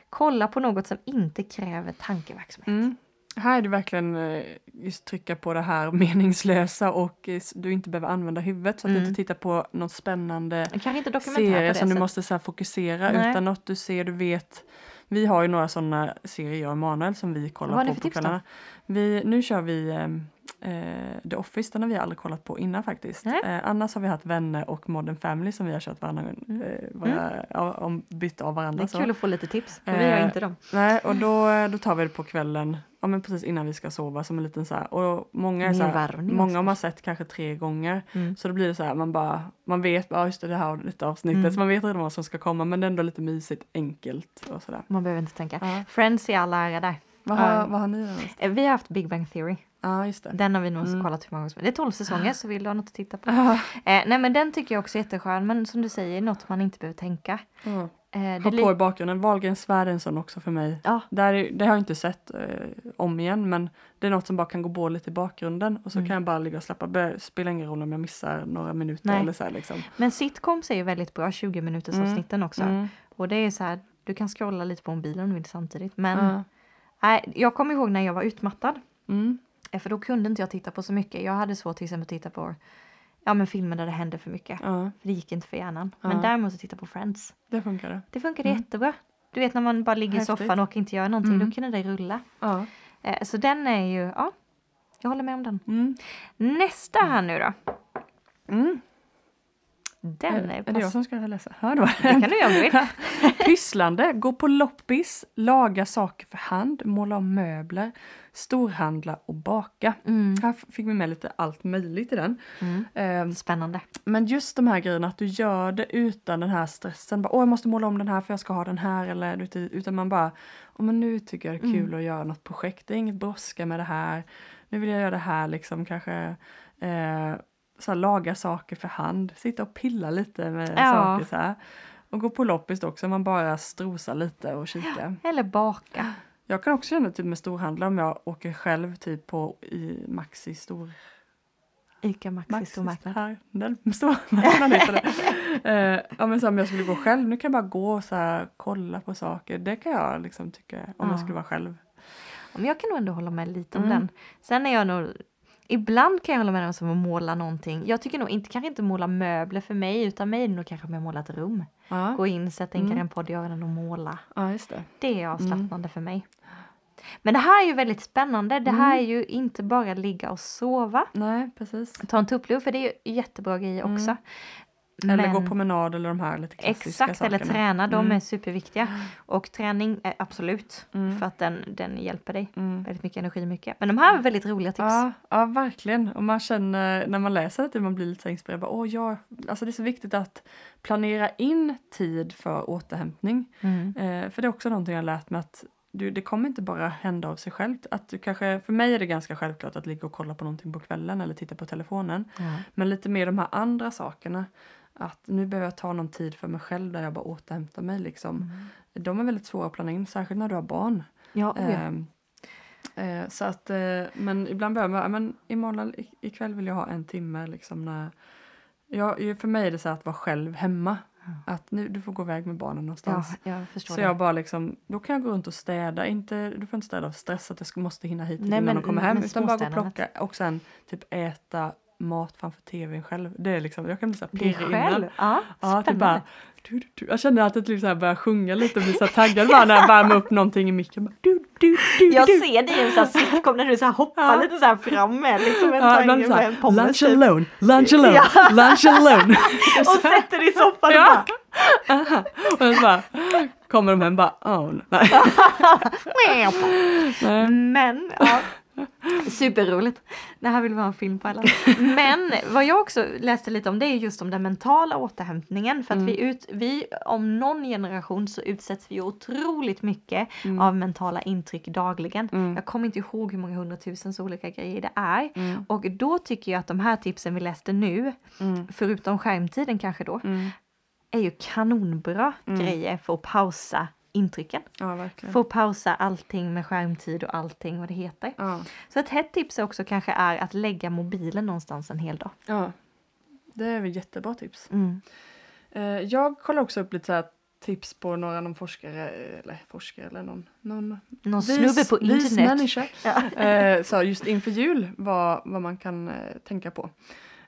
Speaker 1: Kolla på något som inte kräver tankeverksamhet.
Speaker 2: Mm. Här är det verkligen eh, just trycka på det här meningslösa och eh, du inte behöver använda huvudet så att
Speaker 1: Mm.
Speaker 2: du inte tittar på något spännande serie som du måste så fokusera
Speaker 1: Nej.
Speaker 2: utan något du ser, du vet. Vi har ju några sådana serier, jag och Emanuel, som vi kollar på på kvällarna. Vi, nu kör vi ehm, eh, The Office, den har vi aldrig kollat på innan faktiskt. Eh, annars har vi haft Vänner och Modern Family som vi har kört varandra,
Speaker 1: Mm.
Speaker 2: eh, våra, ja, om, bytt av
Speaker 1: Det
Speaker 2: varandra.
Speaker 1: är
Speaker 2: så.
Speaker 1: kul att få lite tips, för vi har
Speaker 2: Eh,
Speaker 1: inte dem.
Speaker 2: Nej, och då, då tar vi det på kvällen, ja men precis innan vi ska sova som en liten så här, och många är så här, många
Speaker 1: också.
Speaker 2: har man sett kanske tre gånger,
Speaker 1: Mm.
Speaker 2: så då blir det så här, man bara, man vet, ja just det, det här lite avsnittet,
Speaker 1: Mm.
Speaker 2: så man vet redan vad som ska komma, men det är ändå lite mysigt, enkelt och sådär.
Speaker 1: Man behöver inte tänka.
Speaker 2: Ja.
Speaker 1: Friends i all ära där.
Speaker 2: Vad har,
Speaker 1: Ja.
Speaker 2: vad har ni då?
Speaker 1: Eh, Vi har haft Big Bang Theory.
Speaker 2: Ja, just det.
Speaker 1: Den har vi nog
Speaker 2: Mm.
Speaker 1: kollat hur många gånger. Det är 12 säsonger så vill du ha något att titta på. Eh, nej men den tycker jag också är jätteskön men som du säger något man inte behöver tänka.
Speaker 2: Ja.
Speaker 1: Eh,
Speaker 2: Ha på i bakgrunden. Wahlgrens sån också för mig.
Speaker 1: Ja.
Speaker 2: Där, är- det har jag inte sett eh, om igen men det är något som bara kan gå på lite i bakgrunden och så
Speaker 1: Mm.
Speaker 2: kan jag bara ligga och slappa. Det spelar ingen roll om jag missar några minuter
Speaker 1: Nej.
Speaker 2: eller så här liksom.
Speaker 1: Men sitcoms är ju väldigt bra, 20 minuters
Speaker 2: Mm.
Speaker 1: avsnitten också.
Speaker 2: Mm.
Speaker 1: Och det är så här, du kan scrolla lite på mobilen om du vill samtidigt. Men nej, jag kommer ihåg när jag var utmattad. Eh, För då kunde inte jag titta på så mycket. Jag hade svårt till exempel att titta på ja, men filmer där det hände för mycket.
Speaker 2: ja,
Speaker 1: För det gick inte för hjärnan.
Speaker 2: Ja.
Speaker 1: Men däremot att titta på Friends.
Speaker 2: det funkar det.
Speaker 1: Funkade
Speaker 2: Mm.
Speaker 1: jättebra. Du vet när man bara ligger i
Speaker 2: Häftigt.
Speaker 1: soffan och inte gör någonting.
Speaker 2: Mm.
Speaker 1: Då kunde det rulla.
Speaker 2: Ja.
Speaker 1: Eh, Så den är ju, ja. Jag håller med om den.
Speaker 2: Mm.
Speaker 1: Nästa här nu då.
Speaker 2: Mm.
Speaker 1: Den
Speaker 2: är,
Speaker 1: är,
Speaker 2: är det jag
Speaker 1: pass...
Speaker 2: som ska läsa? Hör du vad
Speaker 1: Det kan du göra om du vill.
Speaker 2: Pysslande, gå på loppis, laga saker för hand, måla om möbler, storhandla och baka.
Speaker 1: Mm.
Speaker 2: Här fick vi med lite allt möjligt i den.
Speaker 1: Mm.
Speaker 2: Ehm,
Speaker 1: Spännande.
Speaker 2: men just de här grejerna, att du gör det utan den här stressen. Bara, Åh, jag måste måla om den här för jag ska ha den här. Eller, utan man bara, Åh, men nu tycker jag det är kul
Speaker 1: Mm.
Speaker 2: att göra något projekt. Det är inget brådska med det här. Nu vill jag göra det här liksom kanske. Eh, så här, laga saker för hand. Sitta och pilla lite med
Speaker 1: Ja.
Speaker 2: saker så här. Och gå på loppis också, man bara strosar lite och kika.
Speaker 1: Eller baka.
Speaker 2: Jag kan också känna typ med storhandlar om jag åker själv typ på i Maxi stor
Speaker 1: Ica Maxi
Speaker 2: Maxi
Speaker 1: stormarknad.
Speaker 2: stormarknad. Stormarknad heter det. Eh, ja men så om jag skulle gå själv, nu kan jag bara gå och så här, kolla på saker. Det kan jag liksom tycka om
Speaker 1: Ja.
Speaker 2: jag skulle vara själv.
Speaker 1: Men jag kan nog ändå hålla med lite om
Speaker 2: Mm.
Speaker 1: den. Sen är jag nog Ibland kan jag hålla med som att måla någonting. Jag tycker nog inte, kanske inte måla möbler för mig utan mig är det nog kanske mer måla ett rum.
Speaker 2: Ja,
Speaker 1: Gå in, sätta
Speaker 2: Mm.
Speaker 1: mm. en podd i öronen och måla.
Speaker 2: ja just det.
Speaker 1: Det är avslappnande för mig. Men det här är ju väldigt spännande. Det här är ju inte bara ligga och sova.
Speaker 2: Nej precis.
Speaker 1: Ta en tupplur för det är ju jättebra grejer
Speaker 2: Mm.
Speaker 1: också.
Speaker 2: Eller
Speaker 1: Men-
Speaker 2: gå promenad eller de här lite klassiska
Speaker 1: Exakt, eller
Speaker 2: sakerna.
Speaker 1: träna. De
Speaker 2: Mm.
Speaker 1: är superviktiga. Och träning är absolut.
Speaker 2: Mm.
Speaker 1: För att den, den hjälper dig.
Speaker 2: Mm.
Speaker 1: Väldigt mycket energi mycket. Men de här är väldigt roliga tips.
Speaker 2: Ja, ja, verkligen. Och man känner när man läser det, man blir lite inspirerad. Bara, Åh, ja. alltså det är så viktigt att planera in tid för återhämtning.
Speaker 1: Mm.
Speaker 2: Eh, för det är också någonting jag har lärt mig att du, det kommer inte bara hända av sig självt. Att du kanske, för mig är det ganska självklart att ligga och kolla på någonting på kvällen eller titta på telefonen. Men lite mer de här andra sakerna. Att nu behöver jag ta någon tid för mig själv där jag bara återhämtar mig. Liksom.
Speaker 1: Mm.
Speaker 2: De är väldigt svåra att planera in, särskilt när du har barn.
Speaker 1: Ja, oh ja.
Speaker 2: Ehm, eh, så att, eh, men ibland behöver man, ja, men imorgon, ikväll vill jag ha en timme liksom när jag, för mig är det så att vara själv hemma. Att nu, du får gå iväg med barnen
Speaker 1: ja,
Speaker 2: någonstans.
Speaker 1: jag förstår
Speaker 2: Så
Speaker 1: det.
Speaker 2: jag bara liksom, då kan jag gå runt och städa, inte, du får inte städa av stress att jag ska- måste hinna hit
Speaker 1: Nej,
Speaker 2: innan
Speaker 1: men-
Speaker 2: de kommer hem. Utan bara gå och plocka och sen typ äta mat framför tvn själv. Det är liksom, jag kan bli så här pirrig innan.
Speaker 1: Ja,
Speaker 2: Ja, typ bara, du, du, du. Jag känner att det typ så här börjar sjunga lite och blir så här taggad bara när jag värmer upp någonting i micken. Bara, du, du, du,
Speaker 1: Jag
Speaker 2: du.
Speaker 1: ser dig i en sån här sitcom när du så här hoppar
Speaker 2: Ja.
Speaker 1: lite så här fram med liksom en
Speaker 2: Ja, ibland
Speaker 1: med
Speaker 2: så
Speaker 1: en
Speaker 2: här, lunch
Speaker 1: typ.
Speaker 2: alone, lunch alone,
Speaker 1: Ja.
Speaker 2: lunch alone.
Speaker 1: och sätter dig i soffan
Speaker 2: Ja.
Speaker 1: och
Speaker 2: Aha. och så bara kommer de hem bara, oh,
Speaker 1: bara
Speaker 2: nej.
Speaker 1: Men, ja. Superroligt. Det här vill vi ha en film på alla. Men vad jag också läste lite om det är just om den mentala återhämtningen. För att
Speaker 2: Mm.
Speaker 1: vi, ut, vi, om någon generation så utsätts vi otroligt mycket
Speaker 2: Mm.
Speaker 1: av mentala intryck dagligen.
Speaker 2: Mm.
Speaker 1: Jag kommer inte ihåg hur många hundratusens olika grejer det är.
Speaker 2: Mm.
Speaker 1: Och då tycker jag att de här tipsen vi läste nu,
Speaker 2: Mm.
Speaker 1: förutom skärmtiden kanske då,
Speaker 2: Mm.
Speaker 1: är ju kanonbra grejer för att pausa intrycken.
Speaker 2: Ja.
Speaker 1: Få pausa allting med skärmtid och allting vad det heter.
Speaker 2: Ja.
Speaker 1: Så ett hett tips också kanske är att lägga mobilen någonstans en hel dag.
Speaker 2: ja, det är väl jättebra tips.
Speaker 1: Mm.
Speaker 2: Eh, jag kollar också upp lite så här tips på några någon forskare, eller forskare eller någon, någon
Speaker 1: Någon
Speaker 2: vis-
Speaker 1: snubbe på internet.
Speaker 2: människa.
Speaker 1: Ja.
Speaker 2: Eh, så just inför jul vad, vad man kan eh, tänka på.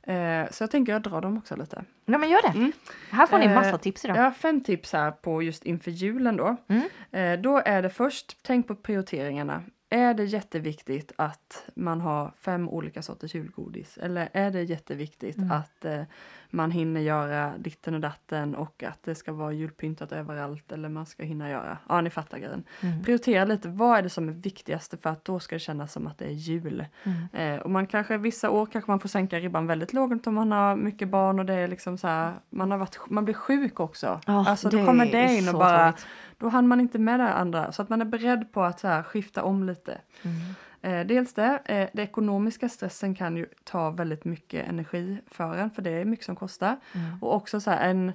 Speaker 2: Eh, så jag tänker jag drar dem också lite.
Speaker 1: ja men gör det.
Speaker 2: Mm.
Speaker 1: Här får ni
Speaker 2: Eh,
Speaker 1: massa tips idag.
Speaker 2: Jag har fem tips här på just inför julen då.
Speaker 1: Mm.
Speaker 2: Eh, då är det först, tänk på prioriteringarna. Är det jätteviktigt att man har fem olika sorters julgodis? Eller är det jätteviktigt
Speaker 1: Mm.
Speaker 2: att eh, man hinner göra ditten och datten och att det ska vara julpyntat överallt eller man ska hinna göra? Ja, ni fattar grejen.
Speaker 1: Mm.
Speaker 2: Prioritera lite, vad är det som är viktigast för att då ska det kännas som att det är jul.
Speaker 1: Mm.
Speaker 2: Eh, och man kanske vissa år kanske man får sänka ribban väldigt lågt om man har mycket barn och det är liksom så här, man har varit, man blir sjuk också.
Speaker 1: Ja,
Speaker 2: alltså då kommer det in och bara,
Speaker 1: tråkigt.
Speaker 2: Då hann man inte med det andra. Så att man är beredd på att så här, skifta om lite.
Speaker 1: Mm.
Speaker 2: Eh, dels det, eh, den ekonomiska stressen kan ju ta väldigt mycket energi för en, för det är mycket som kostar.
Speaker 1: Mm.
Speaker 2: Och också så här, en,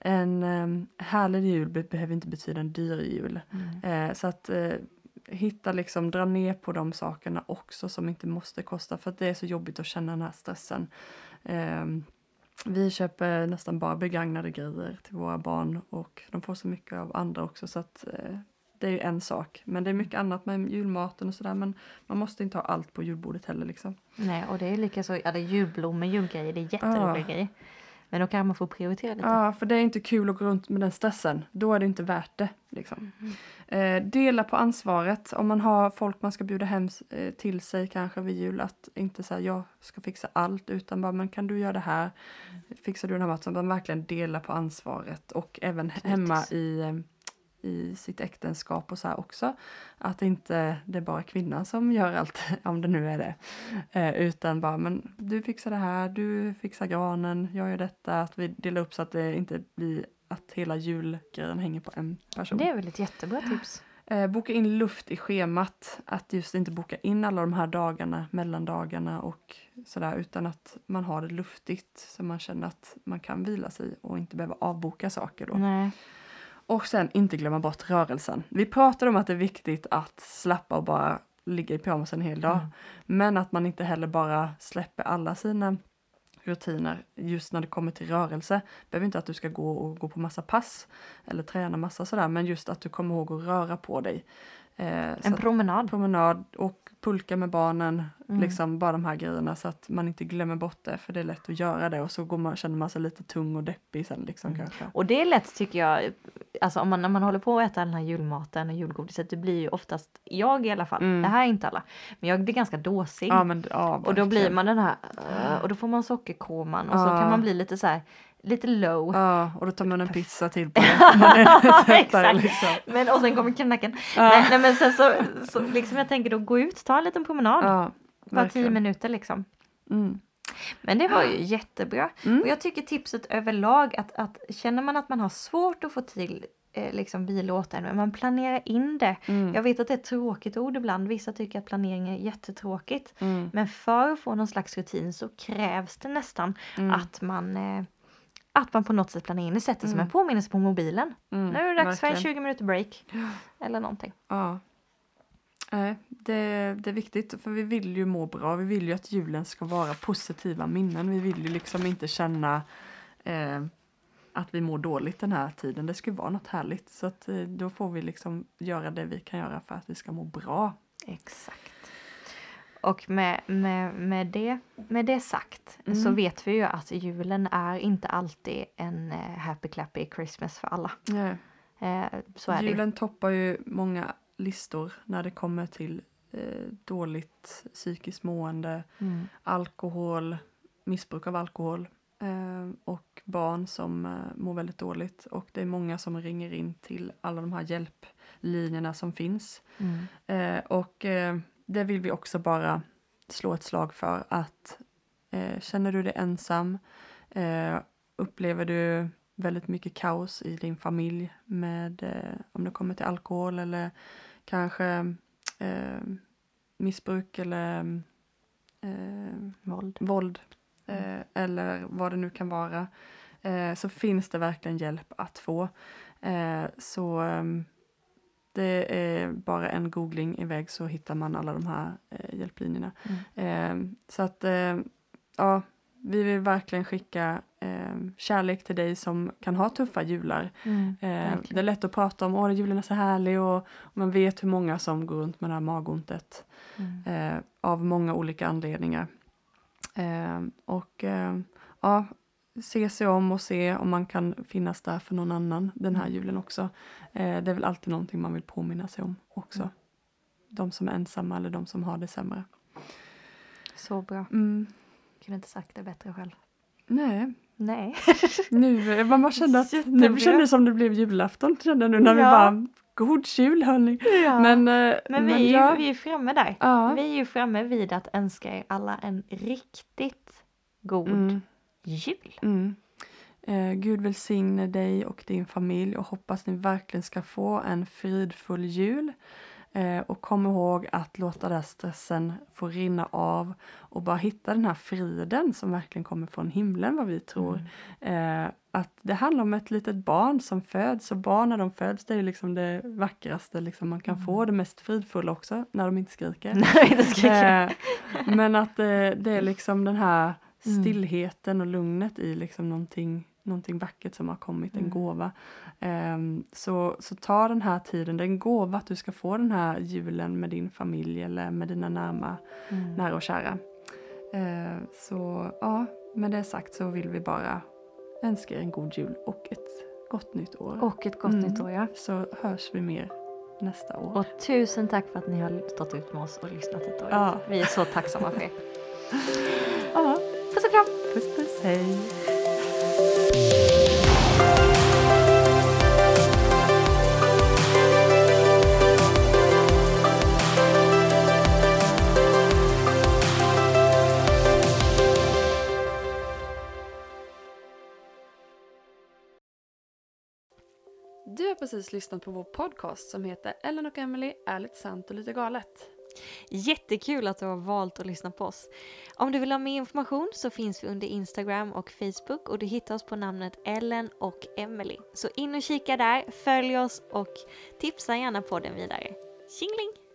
Speaker 2: en um, härlig jul be- behöver inte betyda en dyr jul.
Speaker 1: Mm.
Speaker 2: Eh, så att eh, hitta liksom, dra ner på de sakerna också som inte måste kosta för att det är så jobbigt att känna den här stressen. Ehm, vi köper nästan bara begagnade grejer till våra barn och de får så mycket av andra också så att eh, det är ju en sak. Men det är mycket annat med julmaten och sådär men man måste inte ha allt på julbordet heller liksom.
Speaker 1: Nej, och det är lika så, ja det är julblommor, julgrejer, det är jätteroliga
Speaker 2: Ja.
Speaker 1: grejer. Men då kan man få prioritera lite.
Speaker 2: Ja, för det är inte kul att gå runt med den stressen. Då är det inte värt det. Liksom. Eh, dela på ansvaret. Om man har folk man ska bjuda hem eh, till sig kanske vid jul. Att inte säga jag ska fixa allt utan bara men kan du göra det här? Fixar du den här maten? Man verkligen dela på ansvaret och även
Speaker 1: Precis.
Speaker 2: hemma i, eh, i sitt äktenskap och så här också. Att inte det är bara kvinnan som gör allt, om det nu är det. Eh, utan bara, men du fixar det här, du fixar granen, jag gör detta. Att vi delar upp så att det inte blir att hela julgrejen hänger på en person.
Speaker 1: Det är väl ett jättebra tips.
Speaker 2: Eh, boka in luft i schemat. Att just inte boka in alla de här dagarna, mellandagarna och sådär. Utan att man har det luftigt så man känner att man kan vila sig och inte behöva avboka saker då.
Speaker 1: Nej.
Speaker 2: Och sen inte glömma bort rörelsen. Vi pratade om att det är viktigt att slappa och bara ligga i pyjamas en hel dag.
Speaker 1: Mm.
Speaker 2: Men att man inte heller bara släpper alla sina rutiner just när det kommer till rörelse. behöver inte att du ska gå och gå på massa pass eller träna massa sådär men just att du kommer ihåg att röra på dig. Eh,
Speaker 1: En promenad.
Speaker 2: promenad och pulka med barnen,
Speaker 1: Mm.
Speaker 2: liksom bara de här grejerna så att man inte glömmer bort det för det är lätt att göra det och så går man, känner man sig lite tung och deppig sen liksom
Speaker 1: Mm.
Speaker 2: kanske.
Speaker 1: Och det är lätt tycker jag, alltså om man, när man håller på att äta den här julmaten och julgodiset, det blir ju oftast, jag i alla fall,
Speaker 2: Mm.
Speaker 1: det här är inte alla, men jag blir ganska dåsig.
Speaker 2: Ja men ja,
Speaker 1: och då blir man den här, och då får man sockerkoman och så
Speaker 2: Ja.
Speaker 1: kan man bli lite så här, lite low.
Speaker 2: Ja, och då tar man en pizza till på det. Man är liksom.
Speaker 1: Men och sen kommer knacken.
Speaker 2: Ja.
Speaker 1: Nej, nej men sen så, så liksom jag tänker då gå ut, ta en liten promenad.
Speaker 2: Ja,
Speaker 1: Bara tio minuter liksom.
Speaker 2: Mm.
Speaker 1: Men det var ju jättebra.
Speaker 2: Mm.
Speaker 1: Och jag tycker tipset överlag att, att känner man att man har svårt att få till eh, liksom och återhämtning, man planerar in det.
Speaker 2: Mm.
Speaker 1: Jag vet att det är ett tråkigt ord ibland, vissa tycker att planering är jättetråkigt.
Speaker 2: Mm.
Speaker 1: Men för att få någon slags rutin så krävs det nästan
Speaker 2: Mm.
Speaker 1: att man eh, att man på något sätt planerar in det, sätter som
Speaker 2: Mm.
Speaker 1: en påminnelse på mobilen.
Speaker 2: Mm.
Speaker 1: Nu är det dags för en
Speaker 2: verkligen.
Speaker 1: 20 minuter break. Eller någonting.
Speaker 2: Ja. Nej, det, det är viktigt för vi vill ju må bra. Vi vill ju att julen ska vara positiva minnen. Vi vill ju liksom inte känna eh, att vi mår dåligt den här tiden. Det ska ju vara något härligt. Så att, eh, då får vi liksom göra det vi kan göra för att vi ska må bra.
Speaker 1: Exakt. Och med, med, med, det, med det sagt
Speaker 2: Mm.
Speaker 1: så vet vi ju att julen är inte alltid en eh, happy clappy Christmas för alla.
Speaker 2: Nej.
Speaker 1: Eh, är det.
Speaker 2: Julen toppar ju många listor när det kommer till eh, dåligt psykiskt mående,
Speaker 1: Mm.
Speaker 2: alkohol, missbruk av alkohol eh, och barn som eh, mår väldigt dåligt. Och det är många som ringer in till alla de här hjälplinjerna som finns.
Speaker 1: Mm.
Speaker 2: Eh, och eh, det vill vi också bara slå ett slag för att eh, känner du dig ensam, eh, upplever du väldigt mycket kaos i din familj med eh, om det kommer till alkohol eller kanske eh, missbruk eller eh,
Speaker 1: Våld.
Speaker 2: våld eh, eller vad det nu kan vara eh, så finns det verkligen hjälp att få. Så ehm, det är bara en googling iväg så hittar man alla de här eh, hjälplinjerna.
Speaker 1: Mm.
Speaker 2: Eh, så att eh, ja, vi vill verkligen skicka eh, kärlek till dig som kan ha tuffa jular.
Speaker 1: Mm.
Speaker 2: Eh, det är lätt att prata om, åh julen är så härlig och, och man vet hur många som går runt med det här magontet
Speaker 1: Mm.
Speaker 2: eh, av många olika anledningar. Och ja, se sig om och se om man kan finnas där för någon annan den här
Speaker 1: Mm.
Speaker 2: julen också. Eh, det är väl alltid någonting man vill påminna sig om också.
Speaker 1: Mm.
Speaker 2: De som är ensamma eller de som har det sämre.
Speaker 1: Så bra.
Speaker 2: Mm.
Speaker 1: Kunde inte sagt det bättre själv.
Speaker 2: Nej,
Speaker 1: Nej.
Speaker 2: nu, man bara kände att
Speaker 1: Jättebra.
Speaker 2: nu kände det som det blev julafton kände nu när vi
Speaker 1: Ja.
Speaker 2: bara God jul hörni!
Speaker 1: ja.
Speaker 2: Men, eh,
Speaker 1: Men vi, är ju, vi är framme där.
Speaker 2: ja.
Speaker 1: Vi är ju framme vid att önska er alla en riktigt god
Speaker 2: Mm.
Speaker 1: Jul.
Speaker 2: Mm. Eh, Gud välsigne dig och din familj och hoppas ni verkligen ska få en fridfull jul. Eh, och kom ihåg att låta den stressen få rinna av och bara hitta den här friden som verkligen kommer från himlen vad vi tror.
Speaker 1: Mm.
Speaker 2: Eh, att det handlar om ett litet barn som föds och barn när de föds det är liksom det vackraste liksom man kan
Speaker 1: Mm.
Speaker 2: få, det mest fridfulla också när de inte skriker.
Speaker 1: Nej, ska jag.
Speaker 2: Eh, men att eh, det är liksom den här. Stillheten och lugnet i liksom någonting, någonting vackert som har kommit, en
Speaker 1: Mm.
Speaker 2: gåva. Ehm, så, så ta den här tiden, det är en gåva att du ska få den här julen med din familj eller med dina närma,
Speaker 1: Mm.
Speaker 2: nära och kära. Eh, så ja, med det sagt så vill vi bara önska er en god jul och ett gott nytt år.
Speaker 1: Och ett gott
Speaker 2: Mm.
Speaker 1: nytt år ja.
Speaker 2: Så hörs vi mer nästa år.
Speaker 1: Och tusen tack för att ni har stått ut med oss och lyssnat ett år.
Speaker 2: Ja.
Speaker 1: Vi är så tacksamma för er.
Speaker 2: Ja,
Speaker 1: Puss och kram!
Speaker 2: puss puss, hej!
Speaker 3: Du har precis lyssnat på vår podcast som heter Ellen och Emily ärligt sant och lite galet.
Speaker 1: Jättekul att du har valt att lyssna på oss. Om du vill ha mer information så finns vi under Instagram och Facebook och du hittar oss på namnet Ellen och Emily. Så in och kika där, följ oss och tipsa gärna på den vidare. Tjingeling!